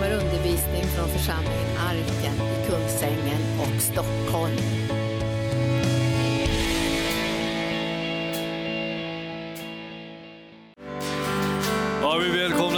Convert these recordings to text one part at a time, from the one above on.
kommer undervisning från församlingen Arken i Kungsängen och Stockholm. Ja, vi välkomnar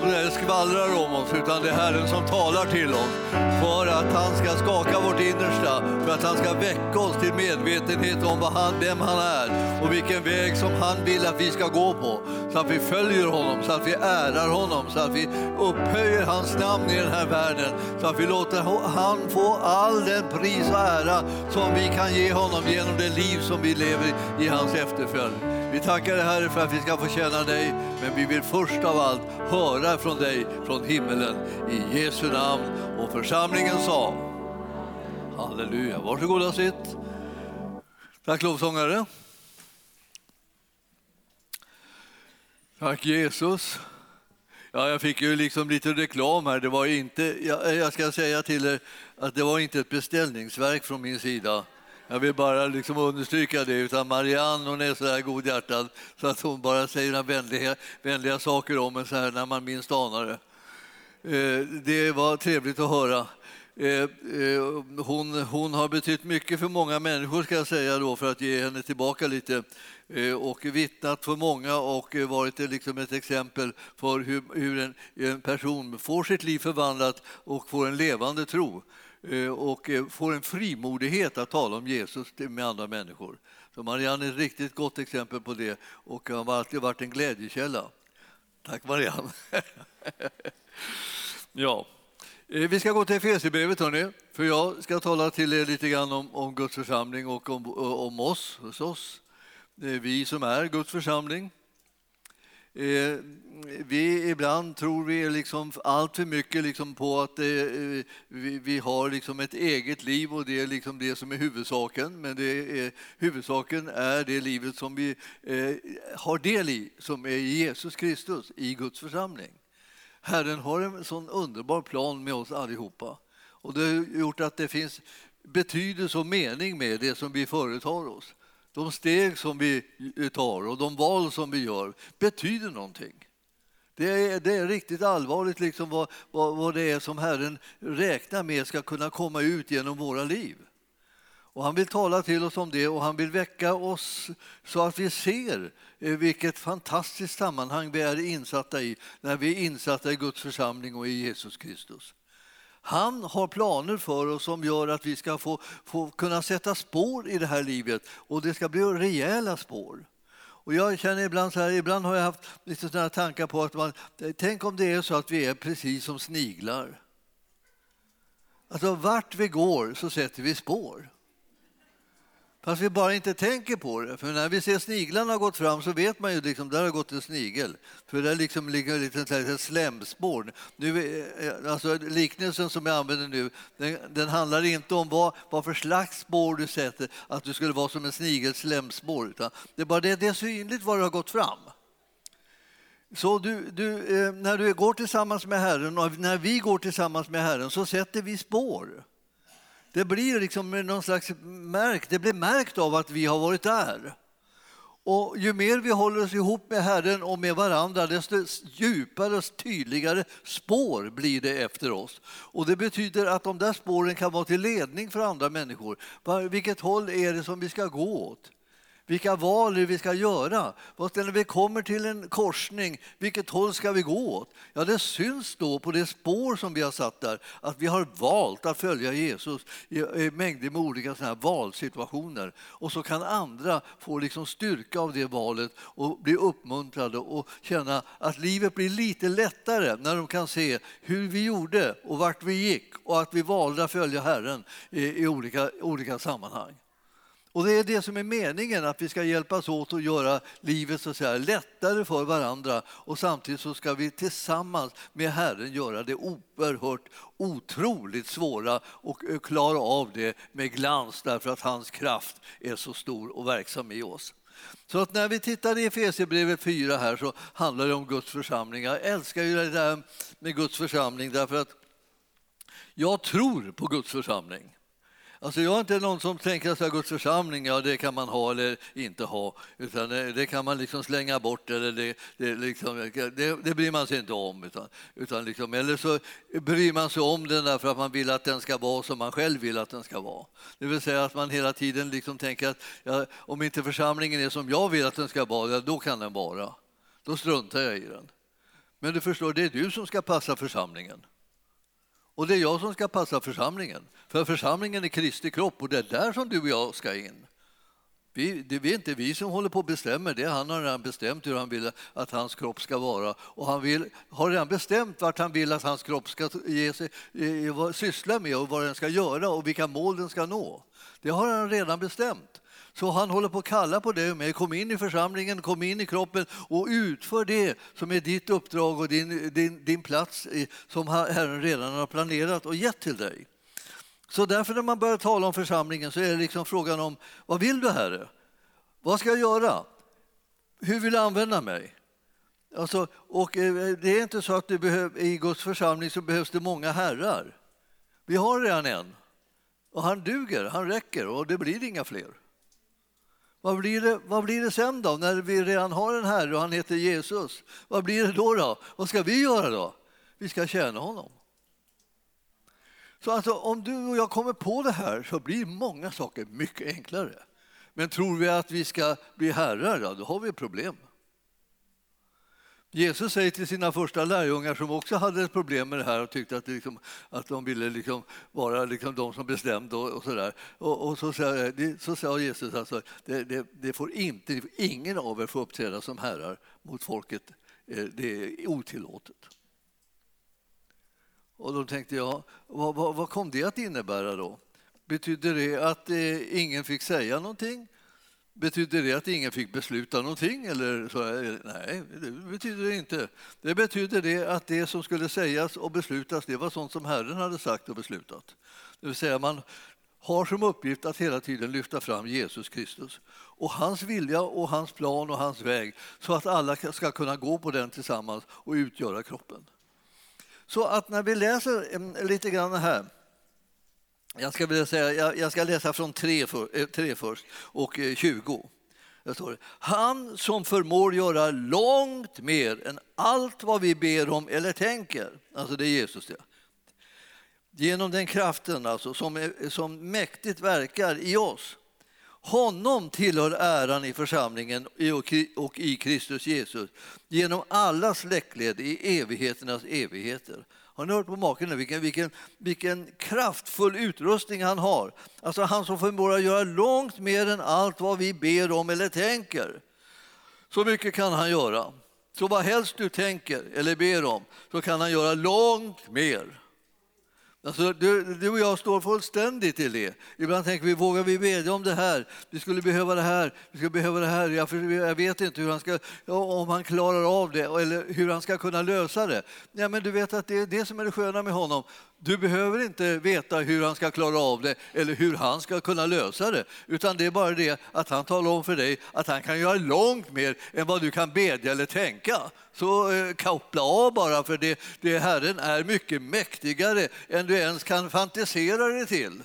som skvallrar om oss, utan det är Herren som talar till oss. För att han ska skaka vårt innersta, för att han ska väcka oss till medvetenhet om vad han, vem han är och vilken väg som han vill att vi ska gå på. Så att vi följer honom, så att vi ärar honom, så att vi upphöjer hans namn i den här världen. Så att vi låter han få all den pris och ära som vi kan ge honom genom det liv som vi lever i hans efterföljd. Vi tackar dig Herre för att vi ska få känna dig, men vi vill först av allt höra från dig från himmelen. I Jesu namn. Och församlingen sa Halleluja. Varsågoda sitt. Tack lovsångare. Tack Jesus. Ja, jag fick ju liksom lite reklam här. Det var inte, jag, jag ska säga till er att det var inte ett beställningsverk från min sida. Jag vill bara liksom understryka det. Utan Marianne hon är så där godhjärtad så att hon bara säger några vänliga, vänliga saker om en så här när man minst anar det. Eh, det var trevligt att höra. Eh, eh, hon, hon har betytt mycket för många människor ska jag säga då för att ge henne tillbaka lite eh, och vittnat för många och varit liksom ett exempel för hur, hur en, en person får sitt liv förvandlat och får en levande tro. Eh, och eh, får en frimodighet att tala om Jesus med andra människor. Så Marianne är ett riktigt gott exempel på det och har alltid varit en glädjekälla. Tack Marianne! ja. Eh, vi ska gå till Efesierbrevet, för jag ska tala till er lite grann om, om Guds församling och om, om oss, hos oss. Vi som är Guds församling. Eh, vi ibland tror vi liksom allt för mycket liksom på att eh, vi, vi, har liksom ett eget liv och det är liksom det som är huvudsaken. Men det är, huvudsaken är det livet som vi eh, har del i, som är Jesus Kristus i Guds församling. Herren har en sån underbar plan med oss allihopa. Och det har gjort att det finns betydelse och mening med det som vi företar oss de steg som vi tar och de val som vi gör betyder någonting. Det är, det är riktigt allvarligt liksom vad, vad, vad det är som Herren räknar med ska kunna komma ut genom våra liv. Och han vill tala till oss om det och han vill väcka oss så att vi ser eh, vilket fantastiskt sammanhang vi är insatta i när vi är insatta i Guds församling och i Jesus Kristus. Han har planer för oss som gör att vi ska få, få kunna sätta spår i det här livet och det ska bli rejäla spår. Och jag känner ibland så här, ibland har jag haft lite sådana tankar på att man, tänk om det är så att vi är precis som sniglar. Alltså vart vi går så sätter vi spår. Fast vi bara inte tänker på det. För när vi ser sniglarna gått fram så vet man ju liksom där har gått en snigel. För där liksom ligger ett litet slemspår. Nu, eh, eh, alltså, liknelsen som jag använder nu den, den handlar inte om vad, vad för slags spår du sätter, att du skulle vara som en snigels slemspår. Utan det är bara det, det är synligt var det har gått fram. Så du, du, eh, när du går tillsammans med Herren och när vi går tillsammans med Herren så sätter vi spår. Det blir liksom någon slags märk, det blir märkt av att vi har varit där. Och ju mer vi håller oss ihop med Herren och med varandra, desto djupare och tydligare spår blir det efter oss. Och Det betyder att de där spåren kan vara till ledning för andra människor. Vilket håll är det som vi ska gå åt? Vilka val vi ska göra. när vi kommer till en korsning, vilket håll ska vi gå åt? Ja, det syns då på det spår som vi har satt där att vi har valt att följa Jesus i mängder med olika såna här valsituationer. Och så kan andra få liksom styrka av det valet och bli uppmuntrade och känna att livet blir lite lättare när de kan se hur vi gjorde och vart vi gick och att vi valde att följa Herren i, i olika, olika sammanhang. Och Det är det som är meningen, att vi ska hjälpas åt att göra livet så att säga, lättare för varandra och samtidigt så ska vi tillsammans med Herren göra det oerhört otroligt svåra och eh, klara av det med glans därför att hans kraft är så stor och verksam i oss. Så att när vi tittar i Efesierbrevet 4 här så handlar det om Guds församling. Jag älskar ju det där med Guds församling därför att jag tror på Guds församling. Alltså jag är inte någon som tänker att Guds församling, ja det kan man ha eller inte ha, utan det, kan man liksom slänga bort eller det, det, liksom, det, det bryr man sig inte om. Utan, utan liksom, eller så bryr man sig om den därför att man vill att den ska vara som man själv vill att den ska vara. Det vill säga att man hela tiden liksom tänker att ja, om inte församlingen är som jag vill att den ska vara, då kan den vara. Då struntar jag i den. Men du förstår, det är du som ska passa församlingen. Och det är jag som ska passa församlingen. För församlingen är Kristi kropp och det är där som du och jag ska in. Vi, det är inte vi som håller på och bestämmer, det. Han har redan bestämt hur han vill att hans kropp ska vara. Och han vill, har redan bestämt vart han vill att hans kropp ska ge sig, eh, eh, syssla med och vad den ska göra och vilka mål den ska nå. Det har han redan bestämt. Så han håller på att kalla på dig och mig. Kom in i församlingen, kom in i kroppen och utför det som är ditt uppdrag och din, din, din plats som Herren redan har planerat och gett till dig. Så därför när man börjar tala om församlingen så är det liksom frågan om vad vill du Herre? Vad ska jag göra? Hur vill du använda mig? Alltså, och eh, det är inte så att behöv, i Guds församling så behövs det många herrar. Vi har redan en. Och han duger, han räcker och det blir inga fler. Vad blir, det, vad blir det sen då, när vi redan har en Herre och han heter Jesus? Vad blir det då? då? Vad ska vi göra då? Vi ska tjäna honom. Så alltså, om du och jag kommer på det här så blir många saker mycket enklare. Men tror vi att vi ska bli herrar, då har vi problem. Jesus säger till sina första lärjungar som också hade ett problem med det här och tyckte att, liksom, att de ville liksom vara liksom de som bestämde och, och så där. Och, och så, sa, så sa Jesus alltså, det, det, det får inte, ingen av er får uppträda som herrar mot folket. Eh, det är otillåtet. Och då tänkte jag, vad, vad, vad kom det att innebära då? Betyder det att eh, ingen fick säga någonting? Betydde det att ingen fick besluta någonting? Eller så, eh, nej, det betyder det inte. Det betydde det att det som skulle sägas och beslutas det var sånt som Herren hade sagt och beslutat. Det vill säga man har som uppgift att hela tiden lyfta fram Jesus Kristus och hans vilja och hans plan och hans väg så att alla ska kunna gå på den tillsammans och utgöra kroppen. Så att när vi läser mm, lite grann här jag ska, vilja säga, jag ska läsa från 3, för, eh, först och 20. Eh, står det, Han som förmår göra långt mer än allt vad vi ber om eller tänker. Alltså det är Jesus det. Genom den kraften alltså, som, som mäktigt verkar i oss. Honom tillhör äran i församlingen och i Kristus Jesus genom alla släktled i evigheternas evigheter. Har ni hört på maken? Vilken, vilken, vilken kraftfull utrustning han har. Alltså han som förmår att göra långt mer än allt vad vi ber om eller tänker. Så mycket kan han göra. Så vad helst du tänker eller ber om så kan han göra långt mer. Alltså, du, du, och jag står fullständigt i det. Ibland tänker vi, vågar vi bedja om det här? Vi skulle behöva det här, vi skulle behöva det här. Jag, jag vet inte hur han ska, om han klarar av det eller hur han ska kunna lösa det. Ja, men du vet att det är det som är det sköna med honom. Du behöver inte veta hur han ska klara av det eller hur han ska kunna lösa det. Utan det är bara det att han talar om för dig att han kan göra långt mer än vad du kan bedja eller tänka. Så eh, koppla av bara, för det, det Herren är mycket mäktigare än du ens kan fantisera dig till.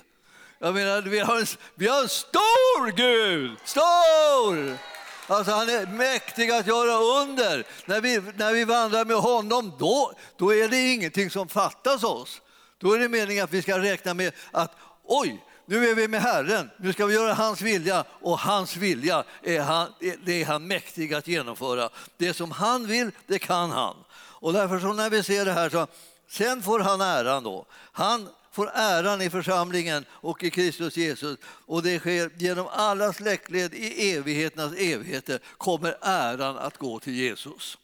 Jag menar, vi har en, vi har en stor Gud! Stor! Alltså han är mäktig att göra under. När vi, när vi vandrar med honom, då, då är det ingenting som fattas oss. Då är det meningen att vi ska räkna med att oj, nu är vi med Herren, nu ska vi göra hans vilja och hans vilja är han, det är han mäktig att genomföra. Det som han vill, det kan han. Och därför så när vi ser det här så sen får han äran då. Han får äran i församlingen och i Kristus Jesus och det sker genom alla släktled i evigheternas evigheter kommer äran att gå till Jesus.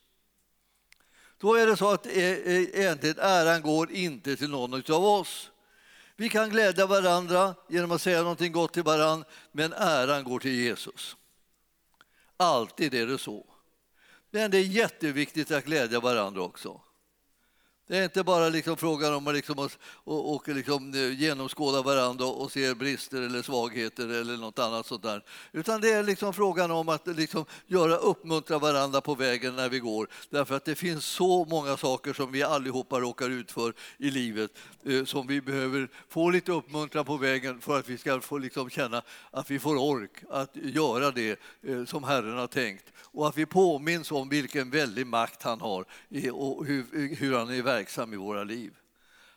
Då är det så att eh, eh, egentligen äran går inte till någon av oss. Vi kan glädja varandra genom att säga någonting gott till varandra, men äran går till Jesus. Alltid är det så. Men det är jätteviktigt att glädja varandra också. Det är inte bara liksom frågan om att liksom, och, och, och liksom eh, genomskåda varandra och se brister eller svagheter eller något annat sånt där. Utan det är liksom frågan om att liksom göra, uppmuntra varandra på vägen när vi går. Därför att det finns så många saker som vi allihopa råkar ut för i livet eh, som vi behöver få lite uppmuntran på vägen för att vi ska få liksom känna att vi får ork att göra det eh, som Herren har tänkt och att vi påminns om vilken väldig makt han har och hur, hur han är verksam i våra liv.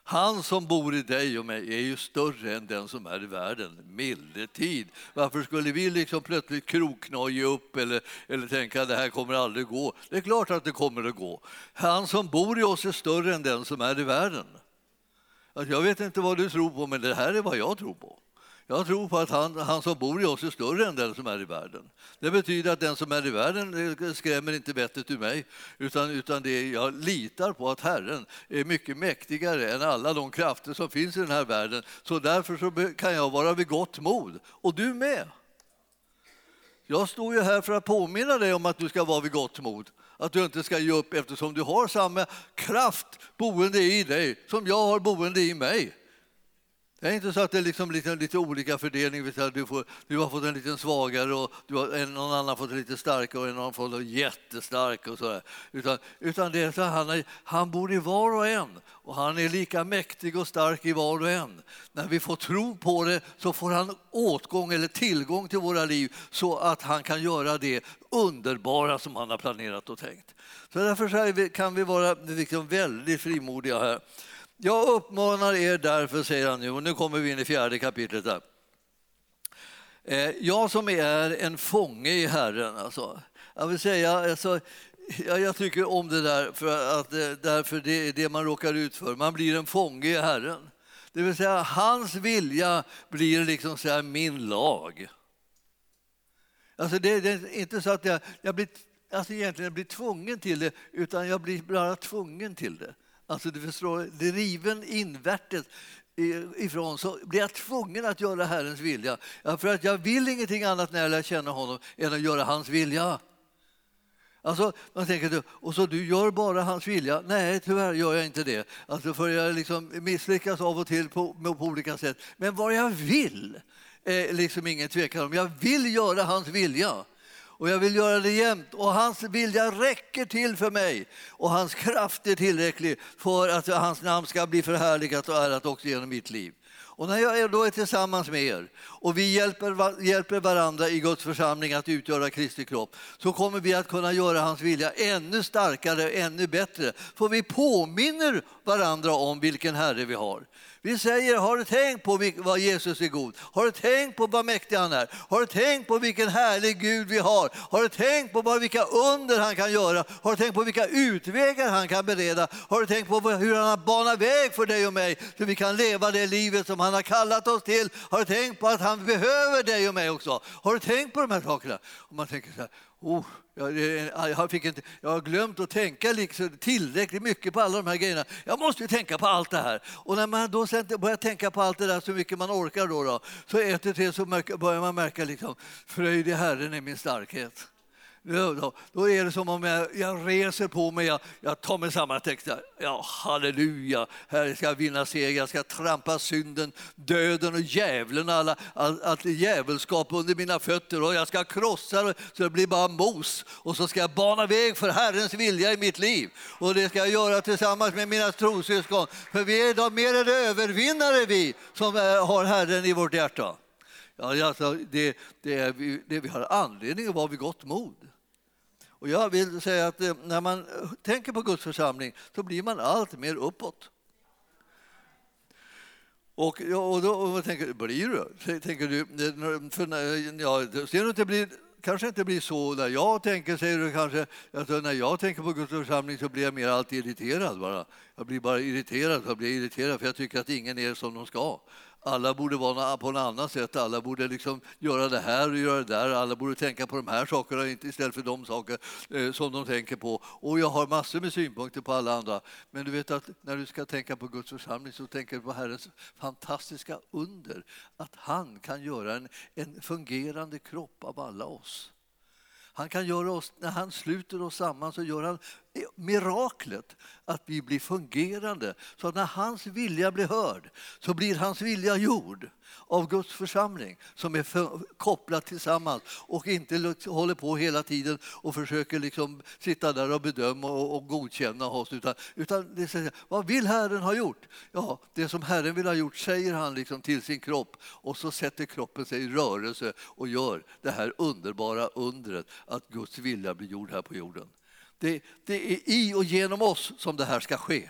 Han som bor i dig och mig är ju större än den som är i världen. Milde tid. Varför skulle vi liksom plötsligt krokna och ge upp eller, eller tänka att det här kommer aldrig gå? Det är klart att det kommer att gå. Han som bor i oss är större än den som är i världen. Alltså, jag vet inte vad du tror på, men det här är vad jag tror på. Jag tror på att han, han som bor i oss är större än den som är i världen. Det betyder att den som är i världen eh, skrämmer inte vettet ur mig utan, utan det jag litar på att Herren är mycket mäktigare än alla de krafter som finns i den här världen. Så därför så kan jag vara vid gott mod. Och du med. Jag står ju här för att påminna dig om att du ska vara vid gott mod. Att du inte ska ge upp eftersom du har samma kraft boende i dig som jag har boende i mig. Det är inte så att det är liksom lite, lite olika fördelning. Du, får, du har fått en lite svagare och du har, en, någon annan fått en lite starkare och en annan fått en jättestark. Och sådär. utan, utan det är så han, är, han bor i var och en och han är lika mäktig och stark i var och en. När vi får tro på det så får han åtgång eller tillgång till våra liv så att han kan göra det underbara som han har planerat och tänkt. Så därför kan vi vara liksom väldigt frimodiga här. Jag uppmanar er därför, säger han nu, och nu kommer vi in i fjärde kapitlet. Där. Eh, jag som är en fånge i Herren, alltså. jag vill säga, alltså, jag tycker om det där, för att, eh, därför det är det man råkar ut för. Man blir en fånge i Herren. Det vill säga, hans vilja blir liksom så min lag. Alltså det, det, är inte så att jag, jag blir, alltså egentligen blir tvungen till det, utan jag blir bara tvungen till det. Alltså du förstår, driven invärtes ifrån så blir jag tvungen att göra Herrens vilja. Ja, för att jag vill ingenting annat när jag lär känna honom än att göra hans vilja. Alltså, man tänker, och så du gör bara hans vilja? Nej, tyvärr gör jag inte det. Alltså, för jag liksom misslyckas av och till på, på olika sätt. Men vad jag vill är liksom ingen tvekan om. Jag vill göra hans vilja och jag vill göra det jämt. Och hans vilja räcker till för mig och hans kraft är tillräcklig för att hans namn ska bli förhärligat och ärat också genom mitt liv. Och när jag då är tillsammans med er och vi hjälper, hjälper varandra i Guds församling att utgöra Kristi kropp så kommer vi att kunna göra hans vilja ännu starkare, ännu bättre. För vi påminner varandra om vilken Herre vi har. Vi säger, har du tänkt på vad Jesus är god? Har du tänkt på vad mäktig han är? Har du tänkt på vilken härlig Gud vi har? Har du tänkt på vilka under han kan göra? Har du tänkt på vilka utvägar han kan bereda? Har du tänkt på hur han har banat väg för dig och mig så vi kan leva det livet som han har kallat oss till? Har du tänkt på att han behöver dig och mig också? Har du tänkt på de här sakerna? Och man tänker så här, oh, jag, jag, fick inte, jag har glömt att tänka liksom tillräckligt mycket på alla de här grejerna. Jag måste ju tänka på allt det här. Och när man då sen börjar tänka på allt det där så mycket man orkar då, då så ett och tre så börjar man märka liksom, fröjd i Herren är min starkhet. Då, då är det som om jag, jag reser på mig, jag, jag tar mig samman och tänker ja, halleluja, här ska jag vinna seger, jag ska trampa synden, döden och djävulen, alla, all, allt djävulskap under mina fötter. Och jag ska krossa det så det blir bara mos. Och så ska jag bana väg för Herrens vilja i mitt liv. Och det ska jag göra tillsammans med mina trossyskon. För vi är de mer än övervinnare vi som eh, har Herren i vårt hjärta. Ja, alltså, det, det, det, vi har anledning att vara vid gott mod. Och jag vill säga att eh, när man eh, tänker på Guds församling så blir man allt mer uppåt. Och, och då och tänker blir du? Tänker du eh, för, ja, ser du inte blir, kanske inte blir så när jag tänker, säger du kanske. Alltså, när jag tänker på Guds församling så blir jag mer alltid irriterad bara. Jag blir bara irriterad, jag blir irriterad för jag tycker att ingen är som de ska. Alla borde vara på något annat sätt. Alla borde liksom göra det här och göra det där. Alla borde tänka på de här sakerna istället för de saker eh, som de tänker på. Och jag har massor med synpunkter på alla andra. Men du vet att när du ska tänka på Guds församling så tänker du på Herrens fantastiska under. Att han kan göra en, en fungerande kropp av alla oss. Han kan göra oss, när han sluter oss samman så gör han miraklet att vi blir fungerande. Så att när hans vilja blir hörd så blir hans vilja gjord av Guds församling som är för, kopplad tillsammans och inte håller på hela tiden och försöker liksom sitta där och bedöma och, och godkänna oss. Utan, utan det säger, vad vill Herren ha gjort? Ja, det som Herren vill ha gjort säger han liksom till sin kropp och så sätter kroppen sig i rörelse och gör det här underbara undret att Guds vilja blir gjord här på jorden. Det, det är i och genom oss som det här ska ske.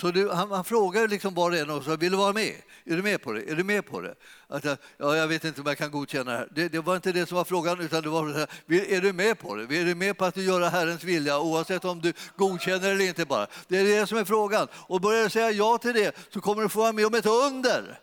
Så du, han, han frågar liksom var och en och sa, vill du vara med? Är du med på det? Är du med på det? Att, ja, jag vet inte om jag kan godkänna det här. Det, det var inte det som var frågan, utan det var är du med på det? Är du med på att du gör Herrens vilja oavsett om du godkänner eller inte bara? Det är det som är frågan. Och börjar du säga ja till det så kommer du få vara med om ett under.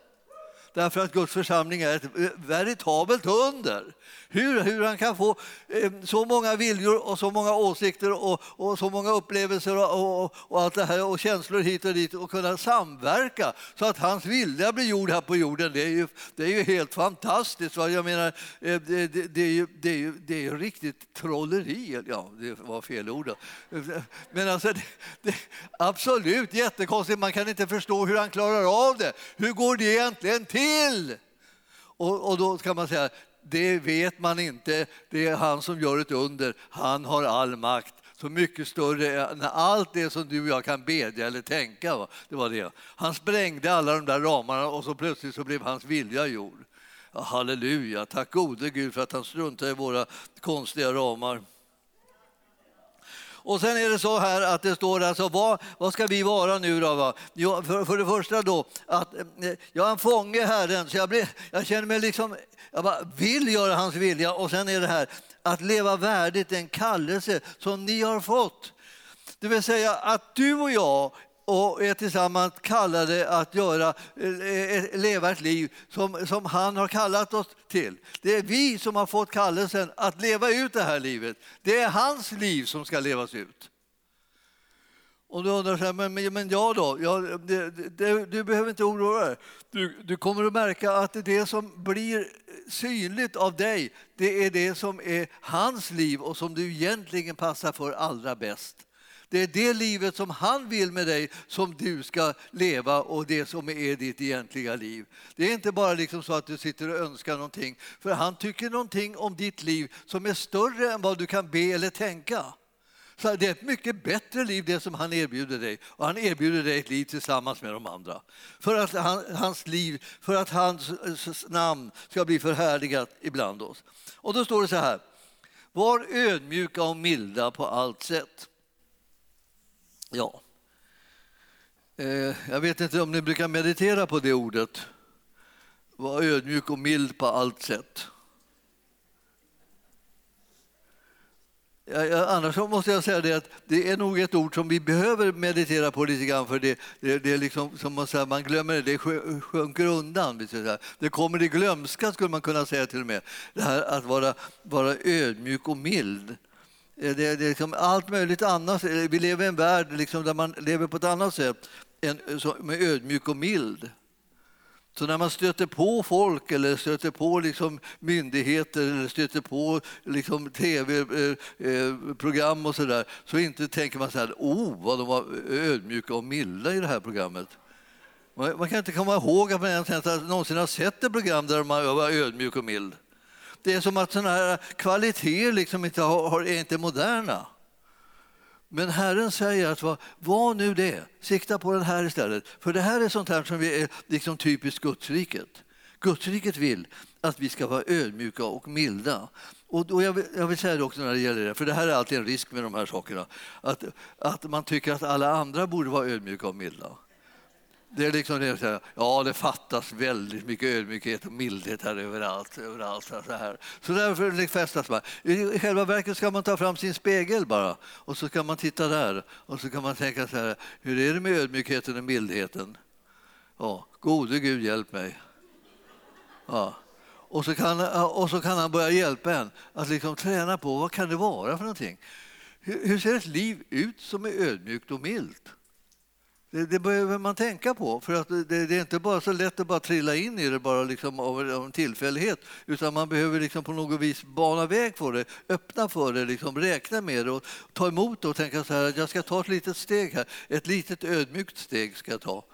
Därför att Guds församling är ett veritabelt under. Hur, hur han kan få eh, så många viljor och så många åsikter och, och så många upplevelser och, och, och, allt det här och känslor hit och dit och kunna samverka så att hans vilja blir gjord här på jorden. Det är ju, det är ju helt fantastiskt. Va? Jag menar, eh, det, det, det, är ju, det, är ju, det är ju riktigt trolleri. Ja, det var fel ord. Men alltså, det, det, absolut jättekonstigt. Man kan inte förstå hur han klarar av det. Hur går det egentligen till? Och, och då kan man säga det vet man inte. Det är han som gör ett under. Han har all makt. Så mycket större än allt det som du och jag kan bedja eller tänka. Va? Det var det. Han sprängde alla de där ramarna och så plötsligt så blev hans vilja gjord. Ja, halleluja, tack gode Gud för att han struntar i våra konstiga ramar. Och sen är det så här att det står alltså, vad, vad ska vi vara nu då? Va? Jo, för, för det första då, att eh, jag är en fånge Herren, så jag, blir, jag känner mig liksom, jag bara vill göra hans vilja. Och sen är det här, att leva värdigt en kallelse som ni har fått. Det vill säga att du och jag och är tillsammans kallade att göra, eh, eh, leva ett liv som, som han har kallat oss till. Det är vi som har fått kallelsen att leva ut det här livet. Det är hans liv som ska levas ut. Och du undrar så här, men, men jag då? Ja, det, det, du behöver inte oroa dig. Du, du kommer att märka att det som blir synligt av dig, det är det som är hans liv och som du egentligen passar för allra bäst. Det är det livet som han vill med dig som du ska leva och det som är ditt egentliga liv. Det är inte bara liksom så att du sitter och önskar någonting, för han tycker någonting om ditt liv som är större än vad du kan be eller tänka. Så det är ett mycket bättre liv det som han erbjuder dig. Och han erbjuder dig ett liv tillsammans med de andra. För att han, hans liv, för att hans namn ska bli förhärligat ibland oss. Och då står det så här. Var ödmjuka och milda på allt sätt. Ja. Eh, jag vet inte om ni brukar meditera på det ordet. Var ödmjuk och mild på allt sätt. Annars måste jag säga det att det är nog ett ord som vi behöver meditera på lite grann för det, det, det är liksom som man, säger, man glömmer det, det sjunker undan. Det kommer i glömska skulle man kunna säga till och med. Det här att vara, vara ödmjuk och mild. Eh, det, är liksom allt möjligt annat. Eh, vi lever i en värld liksom där man lever på ett annat sätt, än, eh, så, med ödmjuk och mild. Så när man stöter på folk eller stöter på liksom myndigheter eller stöter på liksom tv-program och så där, så inte tänker man så här, oh vad de var ödmjuka och milda i det här programmet. Man, kan inte komma ihåg att man ens någonsin har sett ett program där man var ödmjuk och mild. Det är som att sådana här kvaliteter liksom inte har, är inte moderna. Men Herren säger att var, var nu det, sikta på den här istället. För det här är sånt här som är liksom typiskt Gudsriket. Gudsriket vill att vi ska vara ödmjuka och milda. Och, jag, vill, jag, vill, säga det också när det gäller det, för det här är alltid en risk med de här sakerna. Att, att man tycker att alla andra borde vara ödmjuka och milda. Det är liksom det, så här, ja, det fattas väldigt mycket ödmjukhet och mildhet här överallt. överallt så, här. så därför fästas man. I själva verket ska man ta fram sin spegel bara och så kan man titta där och så kan man tänka så här, hur är det med ödmjukheten och mildheten? Ja, gode Gud hjälp mig. Ja. Och så, kan, och så kan han börja hjälpa en att liksom träna på vad kan det vara för någonting. Hur, hur ser ett liv ut som är ödmjukt och milt? Det, det behöver man tänka på, för att det, det, är inte bara så lätt att bara trilla in i det bara liksom av, av en tillfällighet, utan man behöver liksom på något vis bana väg för det, öppna för det, liksom räkna med det och ta emot det och tänka så här att jag ska ta ett litet steg här, ett litet ödmjukt steg ska jag ta.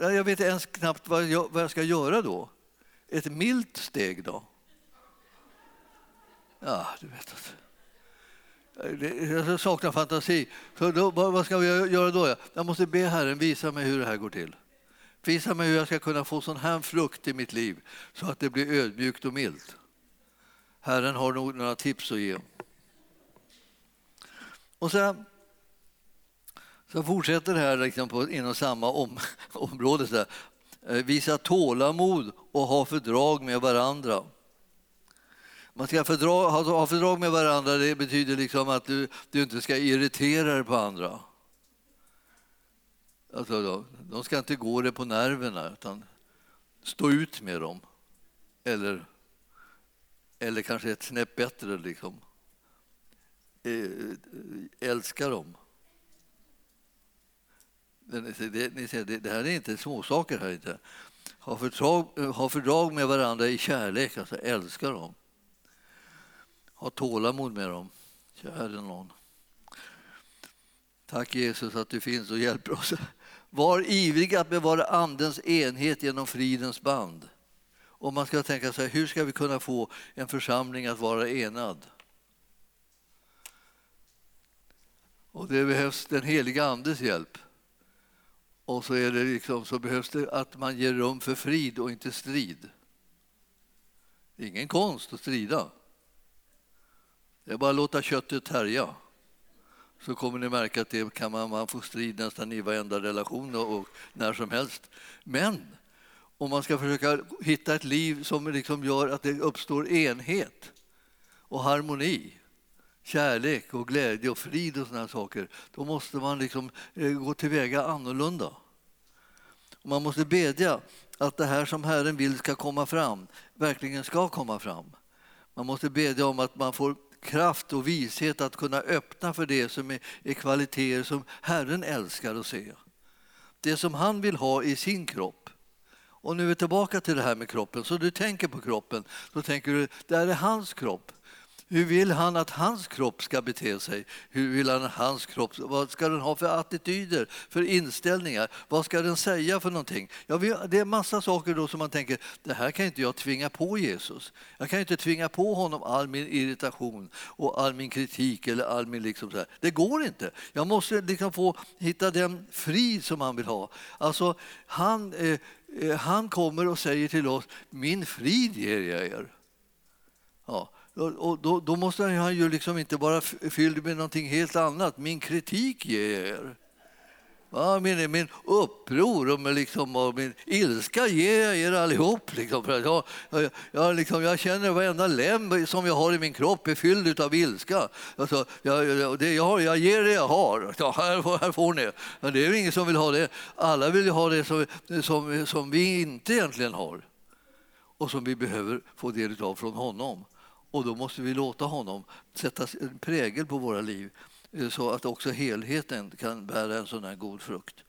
Jag vet ens knappt vad jag, vad jag ska göra då. Ett milt steg då? Ja, du vet. Att Eh, jag saknar fantasi. Så då, vad ska vi göra då? Jag måste be Herren visa mig hur det här går till. Visa mig hur jag ska kunna få sån här frukt i mitt liv så att det blir ödmjukt och milt. Herren har nog några tips att ge. Och sen så fortsätter det här liksom på, inom samma om, område. Så här. Eh, visa tålamod och ha fördrag med varandra. Man ska fördra, ha fördrag med varandra det betyder liksom att du, du inte ska irritera dig på andra. Alltså då, de ska inte gå dig på nerverna, utan stå ut med dem. Eller, eller kanske ett snäpp bättre, liksom. Eh, älska dem. Det, ni ser, det, det här är inte småsaker. Här inte. Ha, fördrag, ha fördrag med varandra i kärlek, alltså älska dem. Ha tålamod med dem, käre någon. Tack Jesus att du finns och hjälper oss. Var ivrig att bevara Andens enhet genom fridens band. Och man ska tänka sig, hur ska vi kunna få en församling att vara enad? Och det behövs den heliga Andes hjälp. Och så, är det liksom, så behövs det att man ger rum för frid och inte strid. Det är ingen konst att strida. Det är bara att låta köttet härja. Så kommer ni märka att det kan man, man få strid nästan i varenda relation och, och när som helst. Men om man ska försöka hitta ett liv som liksom gör att det uppstår enhet och harmoni kärlek och glädje och frid och sådana saker, då måste man liksom eh, gå tillväga annorlunda. Man måste bedja att det här som Herren vill ska komma fram verkligen ska komma fram. Man måste bedja om att man får kraft och vishet att kunna öppna för det som är, är kvaliteter som Herren älskar att se. Det som han vill ha i sin kropp. Och nu är vi tillbaka till det här med kroppen. Så du tänker på kroppen, då tänker du det här är hans kropp. Hur vill han att hans kropp ska bete sig? Hur vill han att hans kropp, vad ska den ha för attityder, för inställningar? Vad ska den säga för någonting? Ja, det är massa saker då som man tänker, det här kan inte jag tvinga på Jesus. Jag kan inte tvinga på honom all min irritation och all min kritik eller all min liksom så här. Det går inte. Jag måste liksom få hitta den frid som han vill ha. Alltså, han, eh, eh han kommer och säger till oss, min frid ger jag er. Ja. Och då, då, måste han ju liksom inte vara fylld med någonting helt annat. Min kritik ger jag er. Ja, min, min uppror och, liksom, och min ilska ger jag er allihop. Liksom, för jag, jag, jag, liksom, jag känner varenda lem som jag har i min kropp är fylld av ilska. Alltså, jag, det, jag, har, jag ger det jag har. Ja, här, här får ni. Men det är ingen som vill ha det. Alla vill ha det som, som, som vi inte egentligen har och som vi behöver få del av från honom. Och då måste vi låta honom sätta en prägel på våra liv eh, så att också helheten kan bära en sån här god frukt.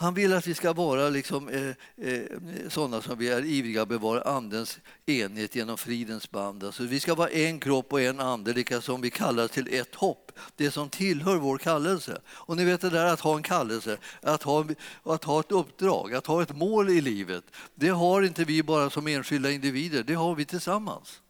Han vill att vi ska vara liksom, eh, eh, sådana som vi är ivriga att bevara Andens enhet genom fridens band. Alltså, vi ska vara en kropp och en ande, lika som vi kallar till ett hopp. Det som tillhör vår kallelse. Och ni vet det där att ha en kallelse, att ha, att ha ett uppdrag, att ha ett mål i livet. Det har inte vi bara som enskilda individer, det har vi tillsammans.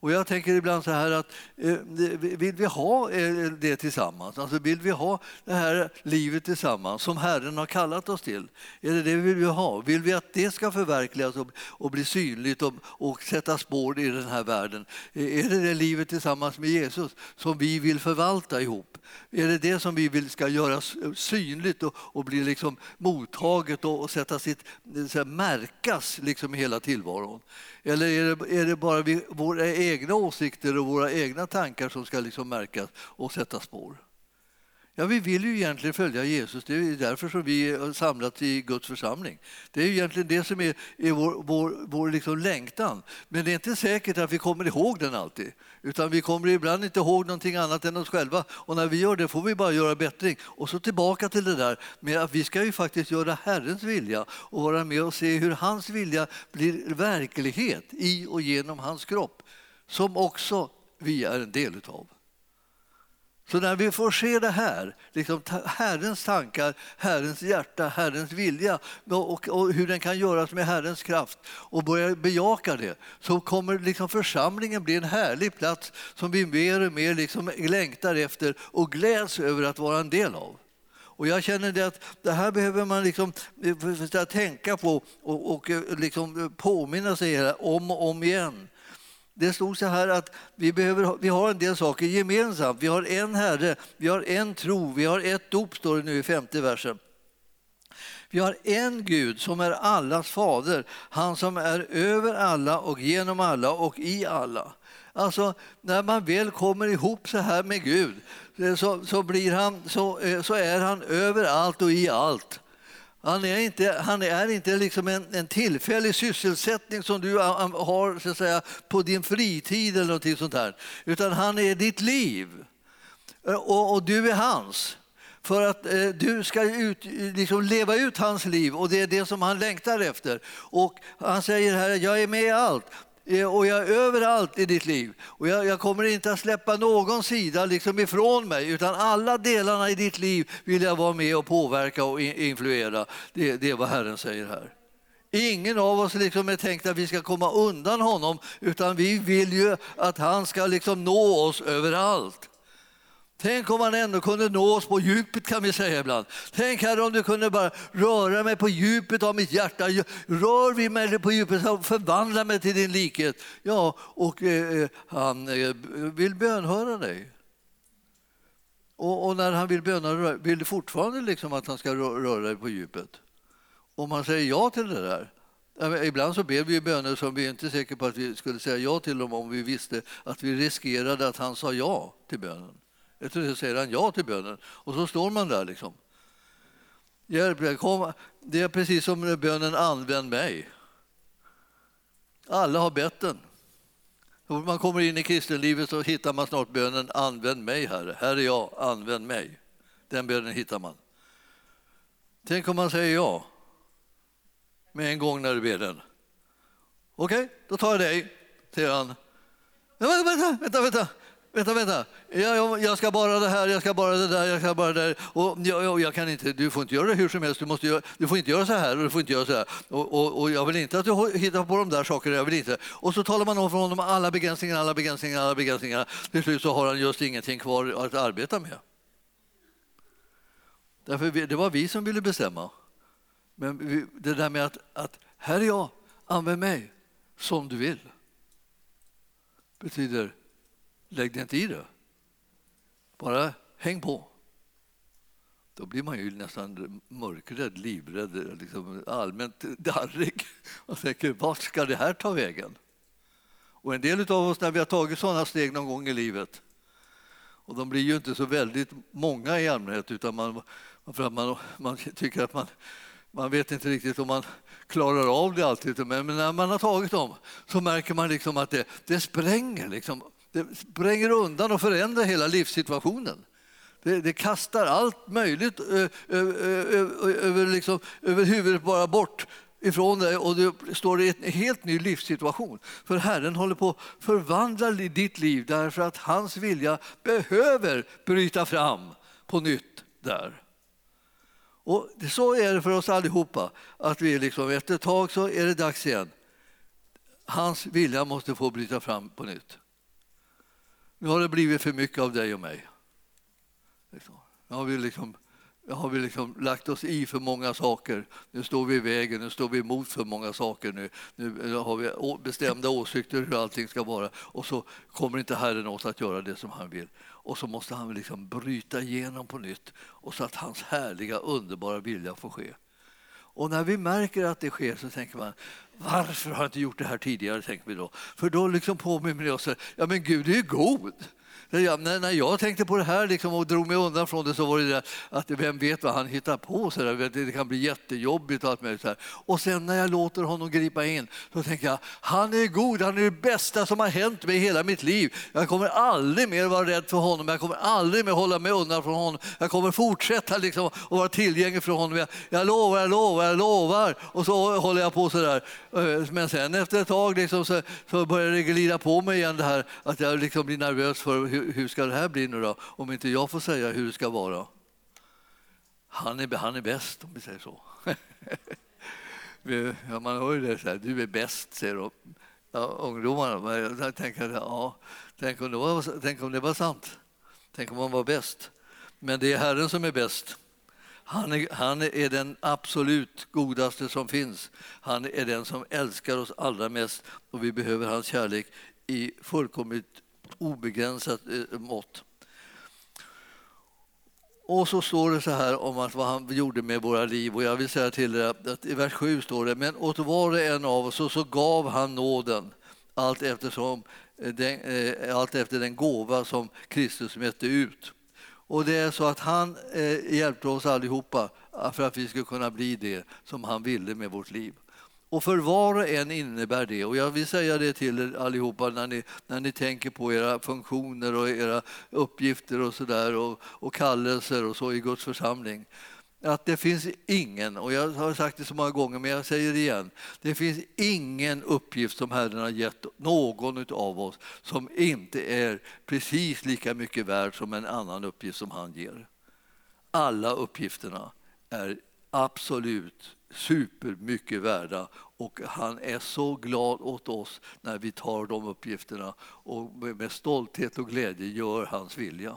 Och jag tänker ibland så här att eh, vill vi ha eh, det tillsammans? Alltså vill vi ha det här livet tillsammans som Herren har kallat oss till? Är det det vi vill ha? Vill vi att det ska förverkligas och, och bli synligt och, och sätta spår i den här världen? Eh, är det det livet tillsammans med Jesus som vi vill förvalta ihop? Är det det som vi vill ska göras synligt och, och bli liksom mottaget och, och sätta sitt, så här, märkas liksom i hela tillvaron? Eller är det, är det bara vi, vår egna åsikter och våra egna tankar som ska liksom märkas och sätta spår? Ja, vi vill ju egentligen följa Jesus. Det är därför som vi är samlats i Guds församling. Det är egentligen det som är, är vår, vår, vår liksom längtan. Men det är inte säkert att vi kommer ihåg den alltid. Utan vi kommer ibland inte ihåg någonting annat än oss själva. Och när vi gör det får vi bara göra bättring. Och så tillbaka till det där med att vi ska ju faktiskt göra Herrens vilja och vara med och se hur hans vilja blir verklighet i och genom hans kropp. Som också vi är en del utav. Så när vi får se det här, liksom Herrens tankar, Herrens hjärta, Herrens vilja och, och, hur den kan göras med Herrens kraft och börja bejaka det så kommer liksom församlingen bli en härlig plats som vi mer och mer liksom längtar efter och gläds över att vara en del av. Och jag känner det att det här behöver man liksom eh, tänka på och, och eh, liksom påminna sig om och om igen. Det stod så här att vi, behöver, vi har en del saker gemensamt. Vi har en Herre, vi har en tro, vi har ett dop, står det nu i femte versen. Vi har en Gud som är allas fader, han som är över alla och genom alla och i alla. Alltså, när man väl kommer ihop så här med Gud eh, så, så, blir han, så, eh, så är han överallt och i allt. Han är inte, han är inte liksom en, en tillfällig sysselsättning som du har så att säga, på din fritid eller någonting sånt där. Utan han är ditt liv. Eh, och, och du är hans. För att eh, du ska ut, liksom leva ut hans liv och det är det som han längtar efter. Och han säger här, jag är med i allt. Eh, och jag är överallt i ditt liv. Och jag, jag, kommer inte att släppa någon sida liksom ifrån mig utan alla delarna i ditt liv vill jag vara med och påverka och influera. Det, det är vad Herren säger här. Ingen av oss liksom är tänkt att vi ska komma undan honom utan vi vill ju att han ska liksom nå oss överallt. Tänk om man ändå kunde nå oss på djupet kan vi säga ibland. Tänk Herre om du kunde bara röra mig på djupet av mitt hjärta. Rör vid mig på djupet och förvandla mig till din likhet. Ja, och eh, eh, han eh, vill bönhöra dig. Och, och, när han vill bönhöra vill du fortfarande liksom att han ska röra dig på djupet. Om han säger ja till det där. Ibland så ber vi böner som vi inte är säkra på att vi skulle säga ja till dem om vi visste att vi riskerade att han sa ja till bönen. Så säger han ja till bönen och så står man där liksom. Hjälp, kom. Det är precis som bönen använd mig. Alla har bett den. När man kommer in i kristenlivet så hittar man snart bönen använd mig Herre. Här är jag, använd mig. Den bönen hittar man. Tänk om man säger ja med en gång när du ber den. Okej, okay, då tar jag dig, säger han. Vänta, vänta, vänta, vänta. Vänta, vänta. Jag, jag, ska bara det här, jag ska bara det där, jag ska bara det där. Och jag, jag, kan inte, du får inte göra det hur som helst. Du, måste göra, du får inte göra så här och du får inte göra så här. Och, och, och jag vill inte att du hittar på de där sakerna. Jag vill inte. Och så talar man om för honom alla begränsningar, alla begränsningar, alla begränsningar. Till slut så har han just ingenting kvar att arbeta med. Därför det var vi som ville bestämma. Men det där med att, att här är jag, använd mig som du vill. Betyder Lägg dig inte i det. Bara häng på. Då blir man ju nästan mörkrädd, livrädd, liksom allmänt darrig och tänker vart ska det här ta vägen? Och en del av oss när vi har tagit sådana steg någon gång i livet och de blir ju inte så väldigt många i allmänhet utan man, för att man, man tycker att man, man vet inte riktigt om man klarar av det alltid. Men när man har tagit dem så märker man liksom att det, det spränger liksom det spränger undan och förändrar hela livssituationen. Det, det kastar allt möjligt över, liksom, över huvudet bara bort ifrån dig och du står i en helt ny livssituation. För Herren håller på att förvandla ditt liv därför att hans vilja behöver bryta fram på nytt där. Och så är det för oss allihopa, att vi liksom, efter ett tag så är det dags igen. Hans vilja måste få bryta fram på nytt. Nu har det blivit för mycket av dig och mig. Liksom. Nu har vi liksom, nu har vi liksom lagt oss i för många saker. Nu står vi i vägen, nu står vi emot för många saker. Nu, nu har vi bestämda åsikter hur allting ska vara och så kommer inte Herren oss att göra det som han vill. Och så måste han liksom bryta igenom på nytt och så att hans härliga, underbara vilja får ske. Och när vi märker att det sker så tänker man, varför har jag inte gjort det här tidigare? tänker vi då. För då liksom påminner vi oss, ja men Gud är ju god. Jag, när jag tänkte på det här liksom och drog mig undan från det så var det att vem vet vad han hittar på. Så där. Det kan bli jättejobbigt och allt möjligt. Så här. Och sen när jag låter honom gripa in så tänker jag han är god, han är det bästa som har hänt mig i hela mitt liv. Jag kommer aldrig mer vara rädd för honom, jag kommer aldrig mer hålla mig undan från honom. Jag kommer fortsätta liksom att vara tillgänglig för honom. Jag, jag lovar, jag lovar, jag lovar. Och så håller jag på så där. Eh, men sen efter ett tag liksom så, så börjar det glida på mig igen det här att jag liksom blir nervös för hur, hur ska det här bli nu då? Om inte jag får säga hur det ska vara. Han är, han är bäst om vi säger så. ja, man hör ju det så här, du är bäst säger de. Ja, ungdomarna. Jag tänker, ja, tänk, om det var, tänk om det var sant. Tänk om man var bäst. Men det är Herren som är bäst. Han är, han är den absolut godaste som finns. Han är den som älskar oss allra mest och vi behöver hans kärlek i fullkomligt obegränsat eh, mått. Och så står det så här om att vad han gjorde med våra liv. Och jag vill säga till er att i vers 7 står det, men åt var och en av oss så gav han nåden allt, eftersom eh, den, eh, allt efter den gåva som Kristus mätte ut. Och det är så att han eh, hjälpte oss allihopa för att vi skulle kunna bli det som han ville med vårt liv. Och för var och en innebär det, och jag vill säga det till er allihopa när ni, när ni tänker på era funktioner och era uppgifter och, så där, och, och kallelser och så i Guds församling, att det finns ingen, och jag har sagt det så många gånger men jag säger det igen, det finns ingen uppgift som Herren har gett någon av oss som inte är precis lika mycket värd som en annan uppgift som han ger. Alla uppgifterna är absolut supermycket värda och han är så glad åt oss när vi tar de uppgifterna och med stolthet och glädje gör hans vilja.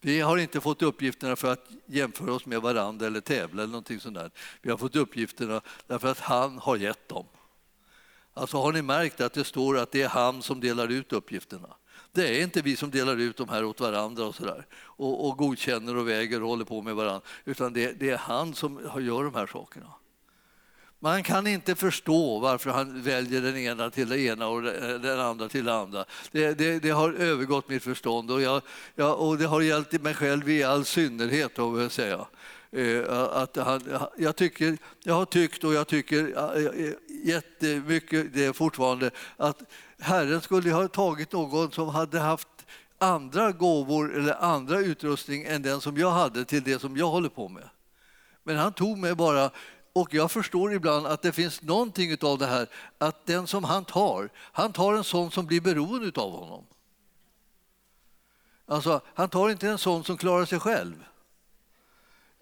Vi har inte fått uppgifterna för att jämföra oss med varandra eller tävla eller någonting sånt där. Vi har fått uppgifterna därför att han har gett dem. Alltså har ni märkt att det står att det är han som delar ut uppgifterna? Det är inte vi som delar ut de här åt varandra och, så där, och, och godkänner och väger och håller på med varandra, utan det, det är han som gör de här sakerna. Man kan inte förstå varför han väljer den ena till det ena och den andra till det andra. Det, det, det har övergått mitt förstånd och, jag, jag, och det har gällt mig själv i all synnerhet. Då jag säga. Eh, att han, jag, tycker, jag har tyckt och jag tycker eh, jättemycket det fortfarande att Herren skulle ha tagit någon som hade haft andra gåvor eller andra utrustning än den som jag hade till det som jag håller på med. Men han tog mig bara och jag förstår ibland att det finns någonting av det här att den som han tar, han tar en sån som blir beroende av honom. Alltså, han tar inte en sån som klarar sig själv.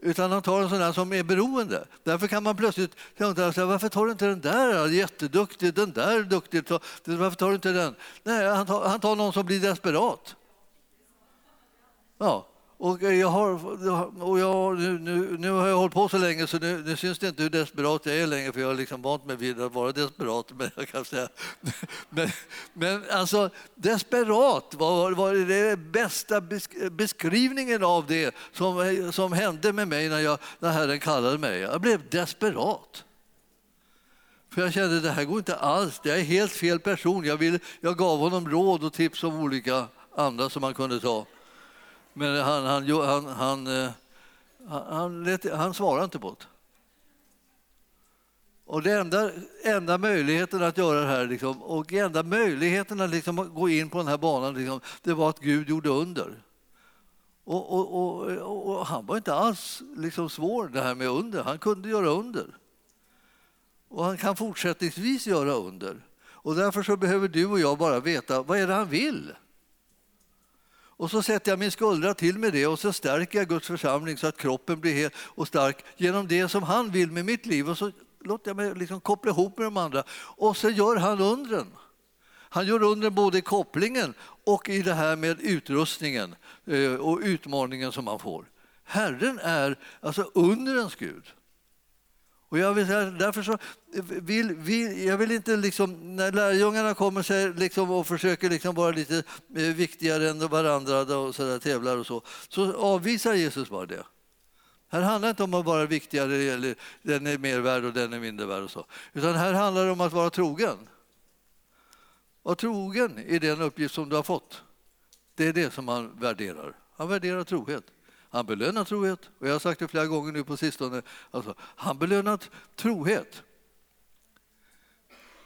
Utan han tar en sån där som är beroende. Därför kan man plötsligt säga, varför tar du inte den där? Jätteduktig, den där är duktig. Varför tar du inte den? Nej, han tar, han tar någon som blir desperat. Ja, och jag har, och jag, nu, nu, nu, har jag hållit på så länge så nu, nu syns det inte hur desperat jag är längre för jag har liksom vant mig vid att vara desperat. Men, jag kan säga. men, men alltså, desperat var, var det bästa beskrivningen av det som, som hände med mig när, jag, när Herren kallade mig. Jag blev desperat. För jag kände att det här går inte alls, jag är helt fel person. Jag, vill, jag gav honom råd och tips om olika andra som han kunde ta. Men han, han, han, han, eh, han, han, han svarade inte på det. Och det enda, enda möjligheten att göra det här liksom, och enda möjligheten att liksom gå in på den här banan liksom, det var att Gud gjorde under. Och, och, och, och han var inte alls liksom svår det här med under. Han kunde göra under. Och han kan fortsättningsvis göra under. Och därför så behöver du och jag bara veta vad är det han vill. Och så sätter jag min skuldra till med det och så stärker jag Guds församling så att kroppen blir hel och stark genom det som han vill med mitt liv. Och så låter jag mig liksom koppla ihop med de andra och så gör han undren. Han gör undren både i kopplingen och i det här med utrustningen eh, och utmaningen som man får. Herren är alltså undrens Gud. Och jag vill, därför så vill, vill, jag vill inte liksom, när lärjungarna kommer sig liksom och försöker liksom vara lite eh, viktigare än varandra och så där, tävlar och så, så avvisar Jesus bara det. Här handlar det inte om att vara viktigare eller den är mer värd och den är mindre värd och så. Utan här handlar det om att vara trogen. Var trogen i den uppgift som du har fått. Det är det som han värderar. Han värderar trohet. Han belönar trohet. Och jag har sagt det flera gånger nu på sistone. Alltså, han belönar trohet.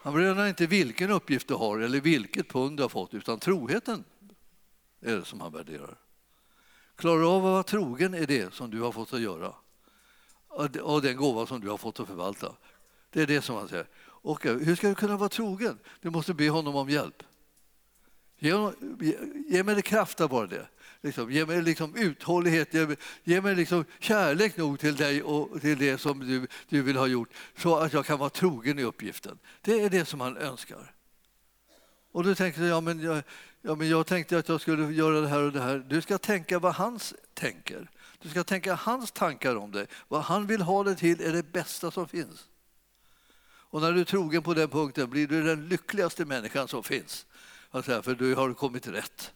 Han belönar inte vilken uppgift du har eller vilket pund du har fått, utan troheten är det som han värderar. Klarar du av att vara trogen är det som du har fått att göra och den gåva som du har fått att förvalta. Det är det som han säger. Och eh, hur ska du kunna vara trogen? Du måste be honom om hjälp. Ge, ge, ge mig kraft att vara det. Liksom, ge mig liksom uthållighet, ge mig, ge mig liksom kärlek nog till dig och till det som du, du vill ha gjort så att jag kan vara trogen i uppgiften. Det är det som han önskar. Och du tänker ja, men jag, ja, men jag tänkte att jag skulle göra det här och det här. Du ska tänka vad han tänker. Du ska tänka hans tankar om dig. Vad han vill ha dig till är det bästa som finns. Och när du är trogen på den punkten blir du den lyckligaste människan som finns. Alltså, för du har kommit rätt.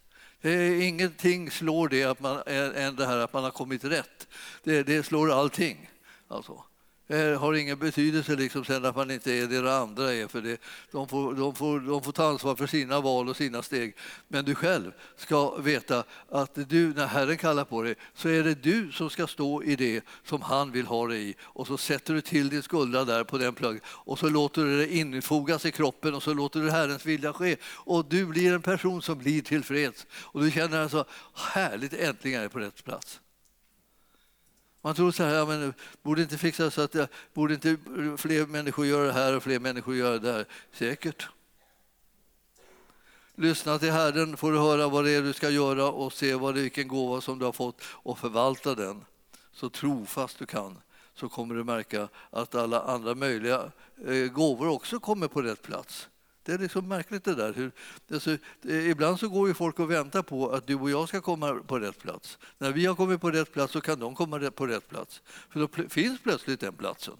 Ingenting slår det att man, än det här att man har kommit rätt. Det, det slår allting. Alltså. Det har ingen betydelse liksom sen att man inte är det det andra är. För det, de, får, de, får, de får ta ansvar för sina val och sina steg. Men du själv ska veta att du, när Herren kallar på dig så är det du som ska stå i det som han vill ha dig i. Och så sätter du till din skuldra där på den plugg och så låter du det infogas i kroppen och så låter du Herrens vilja ske. Och du blir en person som blir tillfreds. Och du känner alltså härligt, äntligen är jag på rätt plats. Man tror så här, ja, men borde inte fixa så att jag, borde inte fler människor göra det här och fler människor göra det här? Säkert. Lyssna till Herren får du höra vad det är du ska göra och se vad det är, vilken gåva som du har fått och förvalta den så trofast du kan så kommer du märka att alla andra möjliga eh, gåvor också kommer på rätt plats. Det är liksom märkligt det där. Hur, alltså, eh, ibland så går ju folk och väntar på att du och jag ska komma på rätt plats. När vi har kommit på rätt plats så kan de komma på rätt plats. För då finns plötsligt den platsen.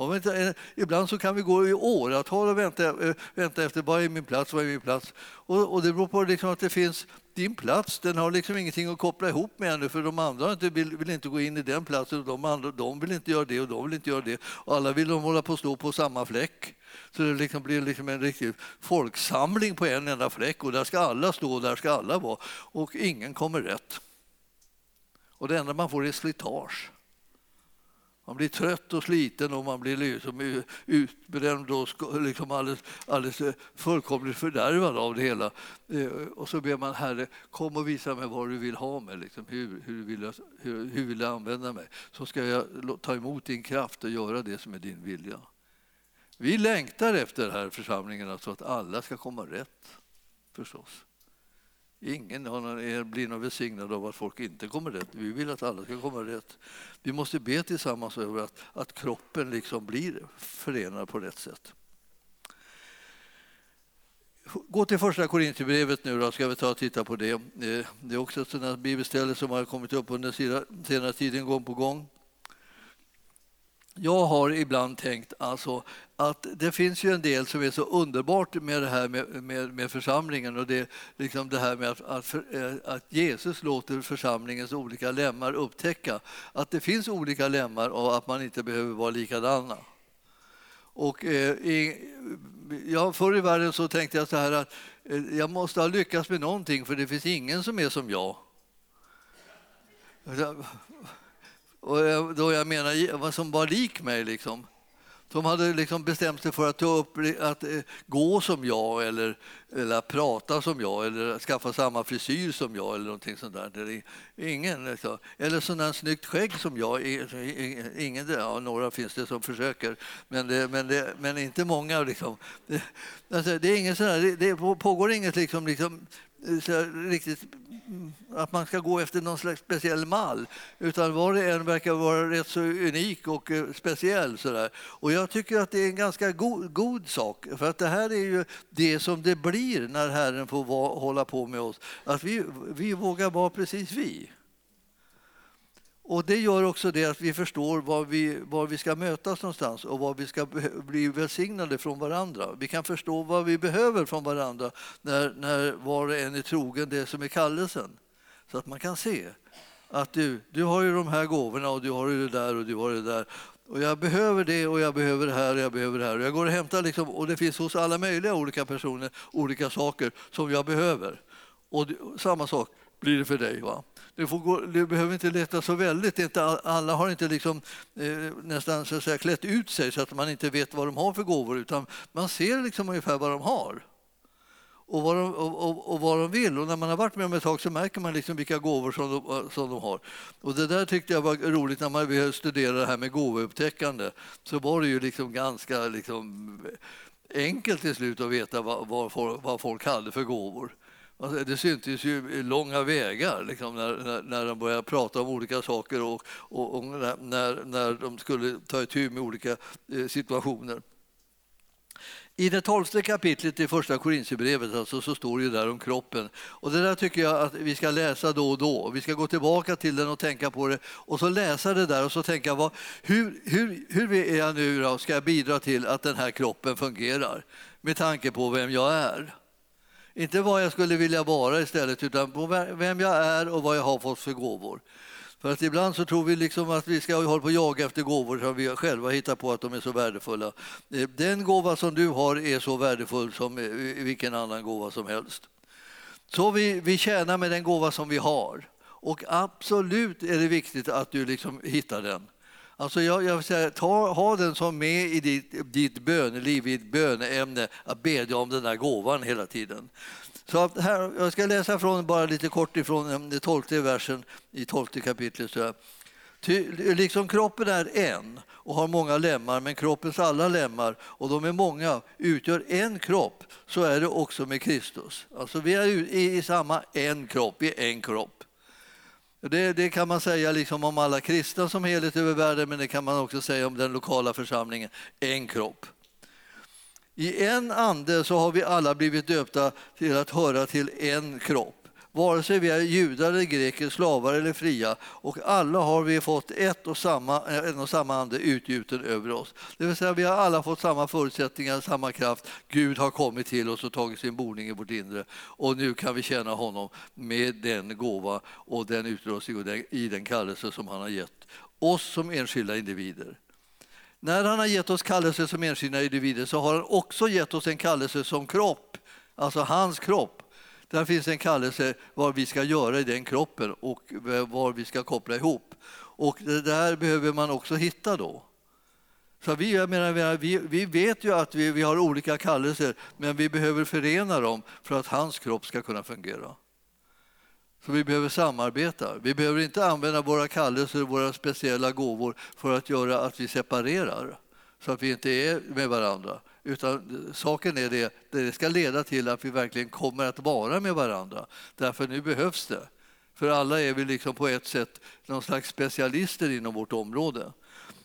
Om inte, eh, ibland så kan vi gå i åratal och vänta, eh, vänta efter vad är min plats, vad är min plats? Och, och det beror på liksom att det finns din plats, den har liksom ingenting att koppla ihop med ännu för de andra inte vill, vill, inte gå in i den platsen och de andra de vill inte göra det och de vill inte göra det. Och alla vill de hålla på att stå på samma fläck. Så det liksom blir liksom en riktig folksamling på en enda fläck och där ska alla stå och där ska alla vara och ingen kommer rätt. Och det enda man får är slitage. Man blir trött och sliten och man blir liksom utbränd och liksom alldeles, alldeles eh, fullkomligt fördärvad av det hela. Eh, och så ber man Herre, kom och visa mig vad du vill ha mig, liksom, hur, hur, vill jag, hur, hur vill du använda mig? Så ska jag ta emot din kraft och göra det som är din vilja. Vi längtar efter den här församlingen, alltså att alla ska komma rätt, förstås. Ingen blir någon välsignad av att folk inte kommer rätt. Vi vill att alla ska komma rätt. Vi måste be tillsammans över att, att kroppen liksom blir förenad på rätt sätt. Gå till första Korintierbrevet nu då, ska vi ta och titta på det. Eh, det är också ett sådant bibelställe som har kommit upp under senare tiden gång på gång. Jag har ibland tänkt alltså att det finns ju en del som är så underbart med det här med, med, med församlingen och det, liksom det här med att, att, för, eh, att, Jesus låter församlingens olika lemmar upptäcka att det finns olika lemmar och att man inte behöver vara likadana. Och, eh, i, ja, förr i världen så tänkte jag så här att eh, jag måste ha lyckats med någonting för det finns ingen som är som jag. Och eh, då jag menar som var lik mig. Liksom. De hade liksom bestämt sig för att, ta upp, att eh, gå som jag eller, eller prata som jag eller skaffa samma frisyr som jag eller någonting sånt där. Ingen, liksom. Eller sån där snyggt skägg som jag. Ingen, ja, några finns det som försöker, men, det, men, det, men inte många. Liksom. Det, alltså, det, är ingen sån här, det, det pågår inget liksom, liksom riktigt mm, att man ska gå efter någon slags speciell mall utan var och en verkar vara rätt så unik och eh, speciell. Sådär. Och jag tycker att det är en ganska god, god, sak för att det här är ju det som det blir när Herren får hålla på med oss. Att vi, vi vågar vara precis vi. Och Det gör också det att vi förstår var vi, var vi ska mötas någonstans och var vi ska bli välsignade från varandra. Vi kan förstå vad vi behöver från varandra när, när var och en är trogen det som är kallelsen. Så att man kan se att du, du har ju de här gåvorna och du har ju det där och du har det där. Och jag behöver det och jag behöver det här och jag behöver det här. Och jag går och hämtar liksom, och det finns hos alla möjliga olika personer olika saker som jag behöver. Och samma sak blir det för dig. Va? Du, får gå, du behöver inte leta så väldigt. Inte, alla har inte liksom, eh, nästan så att säga, klätt ut sig så att man inte vet vad de har för gåvor utan man ser liksom ungefär vad de har och vad, de, och, och, och vad de vill. Och när man har varit med dem ett tag så märker man liksom vilka gåvor som de, som de har. Och det där tyckte jag var roligt när man studerade det här med gåvoupptäckande. Så var det ju liksom ganska liksom enkelt till slut att veta vad, vad, vad folk hade för gåvor. Alltså, det syntes ju långa vägar liksom, när, när, när de började prata om olika saker och, och, och när, när de skulle ta itu med olika eh, situationer. I det tolfte kapitlet i första Korinthierbrevet alltså, så står det där om kroppen. Och det där tycker jag att vi ska läsa då och då. Vi ska gå tillbaka till den och tänka på det och så läsa det där och så tänka vad, hur, hur, hur är jag nu då, ska jag bidra till att den här kroppen fungerar med tanke på vem jag är. Inte vad jag skulle vilja vara istället utan på vem jag är och vad jag har fått för gåvor. För att ibland så tror vi liksom att vi ska hålla på och jaga efter gåvor som vi själva hittar på att de är så värdefulla. Eh, den gåva som du har är så värdefull som eh, vilken annan gåva som helst. Så vi, vi tjänar med den gåva som vi har. Och absolut är det viktigt att du liksom hittar den. Alltså jag, jag säga, ta, ha den som med i ditt, ditt böneliv, i ditt böneämne, att bedja om den där gåvan hela tiden. Så här, jag ska läsa från, bara lite kort ifrån eh, den tolfte versen i tolfte kapitlet. Så Ty, liksom kroppen är en och har många lemmar, men kroppens alla lemmar, och de är många, utgör en kropp, så är det också med Kristus. Alltså vi är i, i samma en kropp, i en kropp. Det, det, kan man säga liksom om alla kristna som helhet över världen, men det kan man också säga om den lokala församlingen, en kropp. I en ande så har vi alla blivit döpta till att höra till en kropp. Vare sig vi är judar eller greker, slavar eller fria och alla har vi fått ett och samma, en och samma ande utgjuten över oss. Det vill säga vi har alla fått samma förutsättningar, samma kraft. Gud har kommit till oss och tagit sin boning i vårt inre och nu kan vi tjäna honom med den gåva och den utrustning och den, i den kallelse som han har gett oss som enskilda individer. När han har gett oss kallelse som enskilda individer så har han också gett oss en kallelse som kropp, alltså hans kropp. Där finns en kallelse vad vi ska göra i den kroppen och vad vi ska koppla ihop. Och det där behöver man också hitta då. Så vi, jag menar, vi, vi vet ju att vi, vi har olika kallelser men vi behöver förena dem för att hans kropp ska kunna fungera. Så vi behöver samarbeta. Vi behöver inte använda våra kallelser, våra speciella gåvor för att göra att vi separerar så att vi inte är med varandra. Utan eh, saken är det, det ska leda till att vi verkligen kommer att vara med varandra. Därför nu behövs det. För alla är vi liksom på ett sätt någon slags specialister inom vårt område.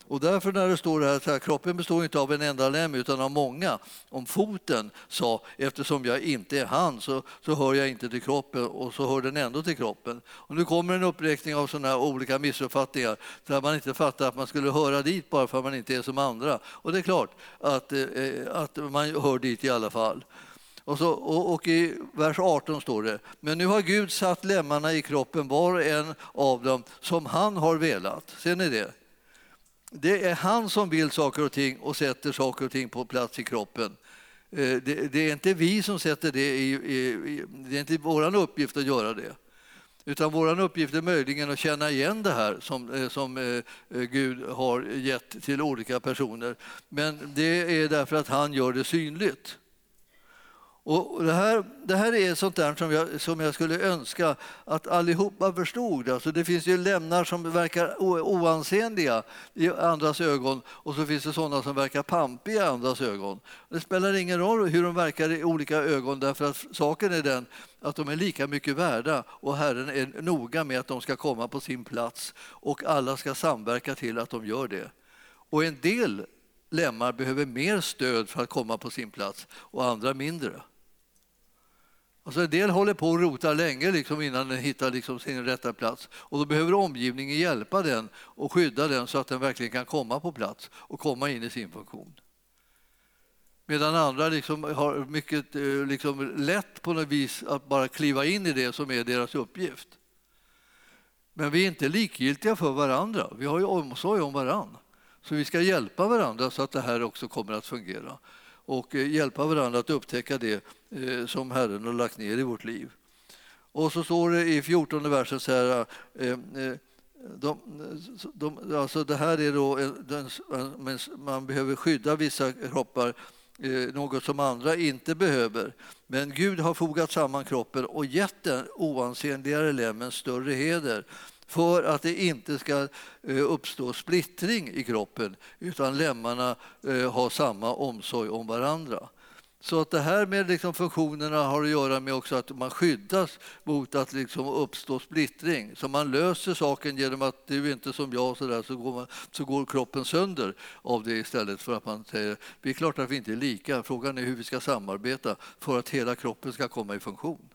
Och därför när det står här att kroppen består inte av en enda lem utan av många. Om foten sa eftersom jag inte är han så, så hör jag inte till kroppen och så hör den ändå till kroppen. Och nu kommer en uppräkning av sådana olika missuppfattningar där man inte fattar att man skulle höra dit bara för att man inte är som andra. Och det är klart att, eh, att man hör dit i alla fall. Och, så, och, och, i vers 18 står det, men nu har Gud satt lemmarna i kroppen var och en av dem som han har velat. Ser ni det? Det är han som vill saker och ting och sätter saker och ting på plats i kroppen. Eh, det, är inte vi som sätter det i, i det är inte vår uppgift att göra det. Utan vår uppgift är möjligen att känna igen det här som, eh, som eh, Gud har gett till olika personer. Men det är därför att han gör det synligt. Och det, här, det här är sånt där som jag, som jag skulle önska att allihopa förstod. Alltså det finns ju lämnar som verkar oansenliga i andras ögon och så finns det sådana som verkar pampiga i andras ögon. Det spelar ingen roll hur de verkar i olika ögon därför att saken är den att de är lika mycket värda och Herren är noga med att de ska komma på sin plats och alla ska samverka till att de gör det. Och en del lemmar behöver mer stöd för att komma på sin plats och andra mindre. Alltså en del håller på och rotar länge liksom innan den hittar liksom sin rätta plats. Och då behöver omgivningen hjälpa den och skydda den så att den verkligen kan komma på plats och komma in i sin funktion. Medan andra liksom har mycket eh, liksom lätt på något vis att bara kliva in i det som är deras uppgift. Men vi är inte likgiltiga för varandra. Vi har ju omsorg om varandra. Så vi ska hjälpa varandra så att det här också kommer att fungera och eh, hjälpa varandra att upptäcka det eh, som Herren har lagt ner i vårt liv. Och så står det i 14 versen så här, eh, de, de, alltså det här är då, man behöver skydda vissa kroppar, något som andra inte behöver. Men Gud har fogat samman kroppen och gett den oansenligare lemmen större heder för att det inte ska eh, uppstå splittring i kroppen utan lemmarna eh, har samma omsorg om varandra. Så att det här med liksom funktionerna har att göra med också att man skyddas mot att liksom uppstå splittring. Så man löser saken genom att du är inte som jag så, där, så, går man, så går kroppen sönder av det istället för att man säger det är klart att vi inte är lika. Frågan är hur vi ska samarbeta för att hela kroppen ska komma i funktion.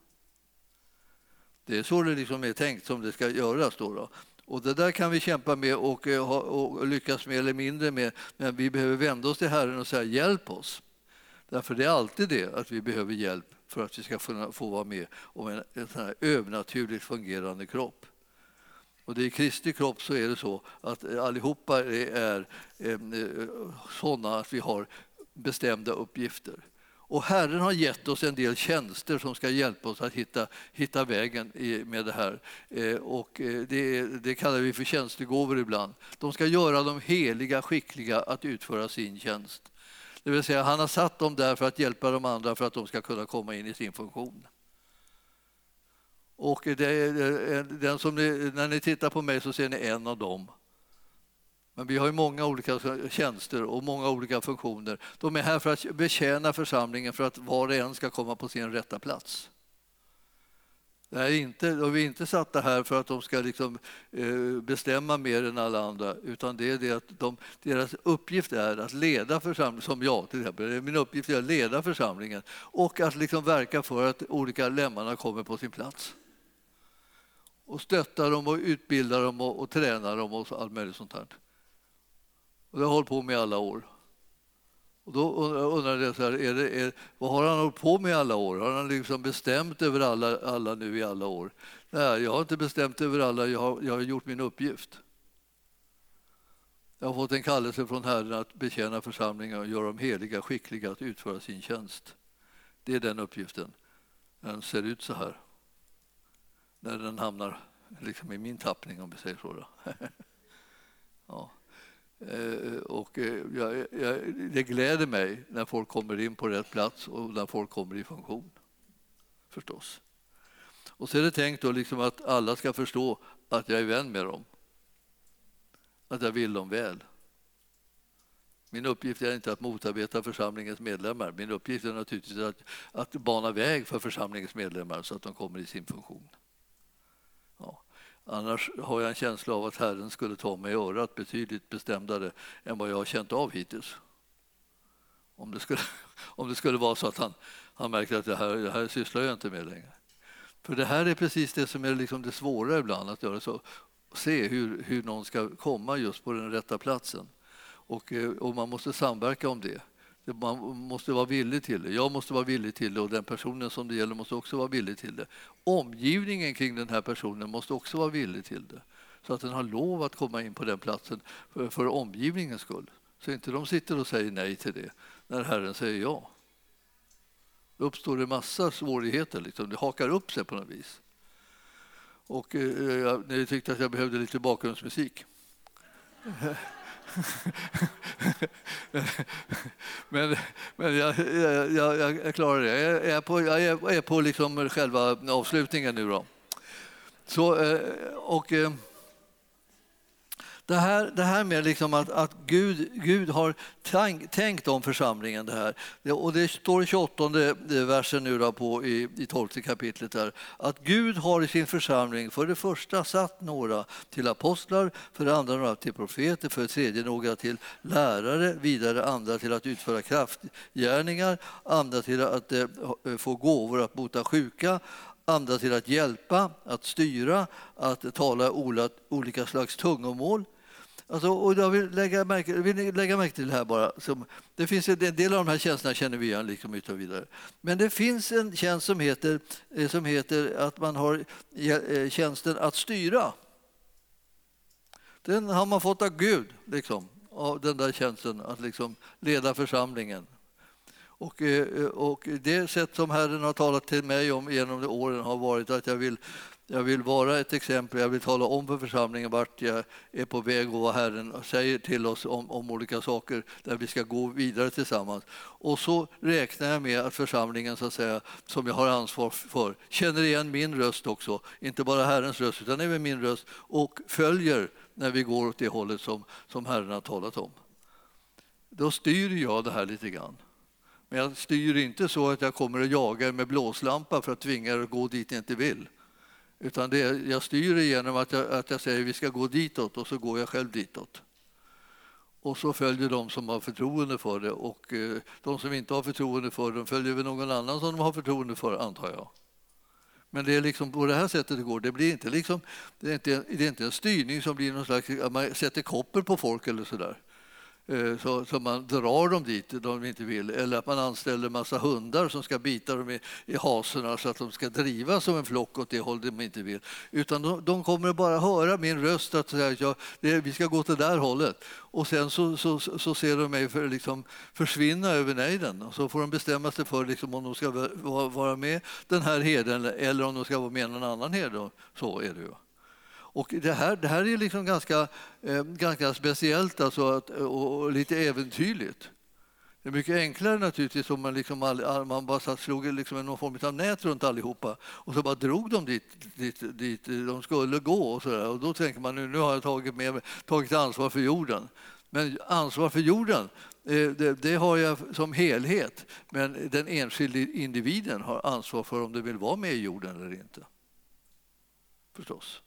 Det är så det liksom är tänkt som det ska göras. Då, då. Och det där kan vi kämpa med och, eh, och lyckas med eller mindre med. Men vi behöver vända oss till Herren och säga hjälp oss. Därför det är alltid det att vi behöver hjälp för att vi ska få vara med om en, en sån här övernaturligt fungerande kropp. Och det I Kristi kropp så är det så att allihopa är, är eh, är sådana att vi har bestämda uppgifter. Och Herren har gett oss en del tjänster som ska hjälpa oss att hitta, hitta vägen med det här. Eh, och eh, det, det, kallar vi för tjänstegåvor ibland. De ska göra de heliga skickliga att utföra sin tjänst. Det vill säga, han har satt dem där för att hjälpa de andra för att de ska kunna komma in i sin funktion. Och det eh, den som ni, när ni tittar på mig så ser ni en av dem. Men vi har ju många olika tjänster och många olika funktioner. De är här för att betjäna församlingen för att var och en ska komma på sin rätta plats. Det är inte, de är inte satta här för att de ska liksom, eh, bestämma mer än alla andra utan det är det att de, deras uppgift är att leda församlingen, som jag till exempel. Min uppgift är att leda församlingen och att liksom verka för att olika lemmarna kommer på sin plats. Och stötta dem och utbilda dem och, och träna dem och allt möjligt sånt här. Och det har jag hållit på med i alla år. Och då undrar jag så här, är det, är, vad har han hållit på med i alla år? Har han liksom bestämt över alla, alla nu i alla år? Nej, jag har inte bestämt över alla, jag har, jag har gjort min uppgift. Jag har fått en kallelse från Herren att betjäna församlingen och göra dem heliga, skickliga att utföra sin tjänst. Det är den uppgiften. Den ser ut så här. När den hamnar liksom i min tappning, om vi säger så. ja. Eh, och eh, jag, jag, det gläder mig när folk kommer in på rätt plats och när folk kommer i funktion. Förstås. Och så är det tänkt då liksom att alla ska förstå att jag är vän med dem. Att jag vill dem väl. Min uppgift är inte att motarbeta församlingens medlemmar. Min uppgift är naturligtvis att, att bana väg för församlingens medlemmar så att de kommer i sin funktion. Annars har jag en känsla av att Herren skulle ta mig i örat betydligt bestämdare än vad jag har känt av hittills. Om det skulle, om det skulle vara så att han, han märker att det här, det här sysslar jag inte med längre. För det här är precis det som är liksom det svåra ibland, att göra så. Se hur, hur någon ska komma just på den rätta platsen. Och, eh, och man måste samverka om det. Man måste vara villig till det. Jag måste vara villig till det och den personen som det gäller måste också vara villig till det. Omgivningen kring den här personen måste också vara villig till det. Så att den har lov att komma in på den platsen för, för omgivningens skull. Så inte de sitter och säger nej till det när Herren säger ja. Då uppstår det massa svårigheter. Liksom. Det hakar upp sig på något vis. Och eh, ni tyckte att jag behövde lite bakgrundsmusik. men men jag, jag, jag, jag klarar det. Jag är på, jag är på liksom själva avslutningen nu. Då. Så, eh, och, eh, det här, det här med liksom att, att Gud, Gud har tänkt, tänkt om församlingen. Det här. Och det står i 28 eh, versen nu då på, i, i 12 kapitlet där, att Gud har i sin församling för det första satt några till apostlar, för det andra några till profeter, för det tredje några till lärare, vidare andra till att utföra kraftgärningar, andra till att eh, eh få gåvor att bota sjuka, andra till att hjälpa, att styra, att tala olika slags tungomål. Alltså, och jag vill lägga märke, vill lägga märke till det här bara. Som, det finns en del av de här tjänsterna känner vi igen liksom utan vidare. Men det finns en tjänst som heter, eh, som heter att man har eh, eh, tjänsten att styra. Den har man fått av Gud, liksom, av den där tjänsten att liksom leda församlingen. Och, och det sätt som Herren har talat till mig om genom åren har varit att jag vill jag vill vara ett exempel, jag vill tala om för församlingen vart jag är på väg och vad Herren säger till oss om, om olika saker där vi ska gå vidare tillsammans. Och så räknar jag med att församlingen så att säga, som jag har ansvar för känner igen min röst också, inte bara Herrens röst utan även min röst och följer när vi går åt det hållet som, som Herren har talat om. Då styr jag det här lite grann. Men jag styr inte så att jag kommer att jaga med blåslampa för att tvinga er att gå dit ni inte vill. Utan det, jag styr det genom att jag, att jag säger vi ska gå ditåt och så går jag själv ditåt. Och så följer de som har förtroende för det och eh, de som inte har förtroende för det följer väl någon annan som de har förtroende för antar jag. Men det är liksom på det här sättet det går. Det, blir inte liksom, det, är inte, det är inte en styrning som blir någon slags, att man sätter koppel på folk eller sådär. Eh, så, så man drar dem dit de inte vill. Eller att man anställer en massa hundar som ska bita dem i, i hasorna så att de ska driva som en flock åt det håll de inte vill. Utan de, de kommer bara höra min röst att säga att det, vi ska gå till det där hållet. Och sen så, så, så ser de mig för, liksom, försvinna över nejden och så får de bestämma sig för liksom, om de ska vara med den här herden eller om de ska vara med någon annan herde. Så är det ju. Och det här, det här är liksom ganska, eh, ganska speciellt alltså, eh, och, och, lite äventyrligt. Det är mycket enklare naturligtvis om man, liksom all, man bara satt, slog liksom någon form av nät runt allihopa och så bara drog de dit, dit, dit de skulle gå. Och, så där. och Då tänker man nu, nu har jag tagit, med, tagit ansvar för jorden. Men ansvar för jorden, eh, det, det, har jag som helhet. Men den enskilde individen har ansvar för om den vill vara med i jorden eller inte. Förstås.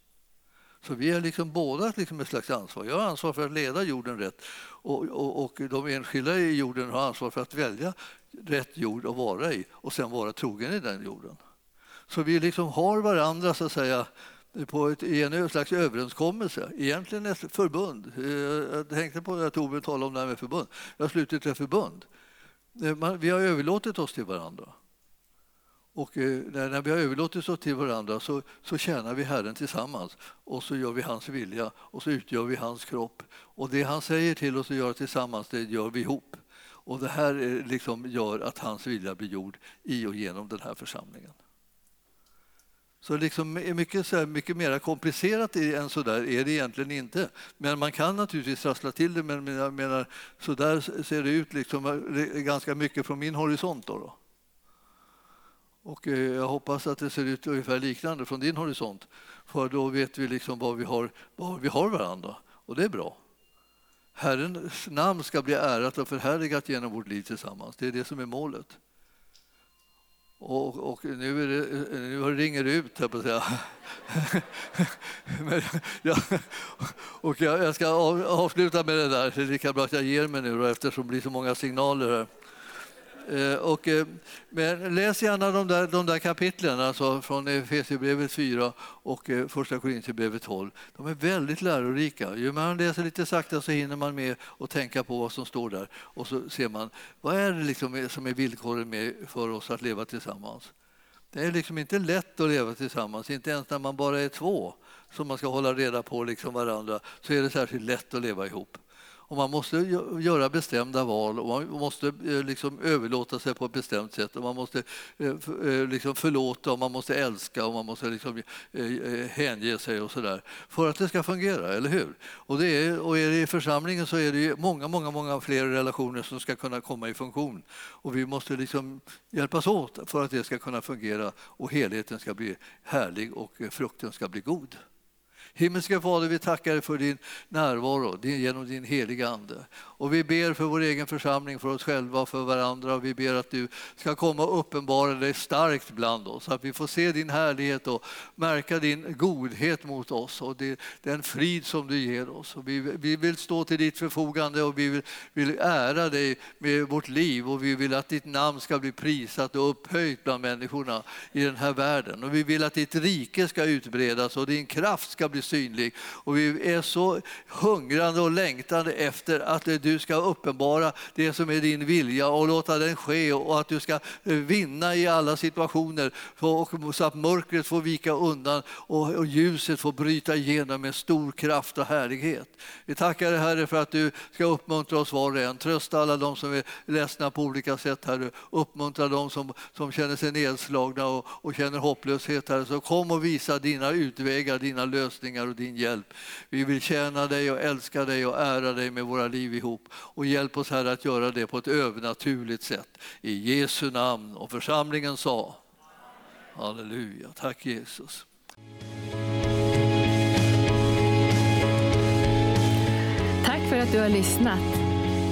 Så vi har liksom båda liksom ett slags ansvar. Jag har ansvar för att leda jorden rätt och, och, och de enskilda i jorden har ansvar för att välja rätt jord att vara i och sen vara trogen i den jorden. Så vi liksom har varandra så att säga på ett, i en slags överenskommelse, egentligen ett förbund. Eh, jag tänkte på att Torbjörn talade om det här med förbund. Vi har slutit ett förbund. Eh, vi har överlåtit oss till varandra. Och eh, när vi har överlåtit oss till varandra så, så tjänar vi Herren tillsammans och så gör vi hans vilja och så utgör vi hans kropp. Och det han säger till oss att göra tillsammans, det gör vi ihop. Och det här eh, liksom gör att hans vilja blir gjord i och genom den här församlingen. Så liksom är mycket, så här, mycket mer komplicerat än så där är det egentligen inte. Men man kan naturligtvis trassla till det, men jag menar, så där ser det ut liksom, eh, ganska mycket från min horisont. Då, då. Och eh, jag hoppas att det ser ut ungefär liknande från din horisont. För då vet vi liksom var vi har, vad vi har varandra. Och det är bra. Herrens namn ska bli ärat och förhärligat genom vårt liv tillsammans. Det är det som är målet. Och, och nu, är det, eh, nu ringer det ut, här på att säga. Men, ja, och jag, jag, ska avsluta med det där. Det är lika bra att jag ger mig nu då, eftersom det blir så många signaler här. Eh, och, eh, men läs gärna de där, de där kapitlen, alltså från Efesierbrevet 4 och eh, Första Korinthierbrevet 12. De är väldigt lärorika. Ju mer man läser lite sakta så hinner man med att tänka på vad som står där. Och så ser man vad är det liksom som är villkoren med för oss att leva tillsammans. Det är liksom inte lätt att leva tillsammans, inte ens när man bara är två som man ska hålla reda på liksom varandra, så är det särskilt lätt att leva ihop. Och man måste göra bestämda val och man måste eh, liksom överlåta sig på ett bestämt sätt. Och man måste eh, eh, liksom förlåta och man måste älska och man måste liksom hänge sig och sådär för att det ska fungera, eller hur? Och, det är, och är det i församlingen så är det många, många, många fler relationer som ska kunna komma i funktion. Och vi måste liksom hjälpas åt för att det ska kunna fungera och helheten ska bli härlig och frukten ska bli god. Himmelska Fader, vi tackar dig för din närvaro genom din heliga Ande. Och vi ber för vår egen församling, för oss själva och för varandra. Och vi ber att du ska komma och uppenbara dig starkt bland oss, så att vi får se din härlighet och märka din godhet mot oss och den frid som du ger oss. Och vi, vi vill stå till ditt förfogande och vi vill, vill ära dig med vårt liv och vi vill att ditt namn ska bli prisat och upphöjt bland människorna i den här världen. Och vi vill att ditt rike ska utbredas och din kraft ska bli synlig. Och vi är så hungrande och längtande efter att du ska uppenbara det som är din vilja och låta den ske och att du ska eh, vinna i alla situationer så att mörkret får vika undan och ljuset får bryta igenom med stor kraft och härlighet. Vi tackar dig Herre för att du ska uppmuntra oss var och en. Trösta alla de som är ledsna på olika sätt Herre. Uppmuntra de som, som känner sig nedslagna och, och känner hopplöshet Herre. Så kom och visa dina utvägar, dina lösningar och din hjälp. Vi vill tjäna dig och älska dig och ära dig med våra liv ihop. Och hjälp oss Herre att göra det på ett övernaturligt sätt. I Jesu namn. Och församlingen sa Halleluja. Tack Jesus. Tack för att du har lyssnat.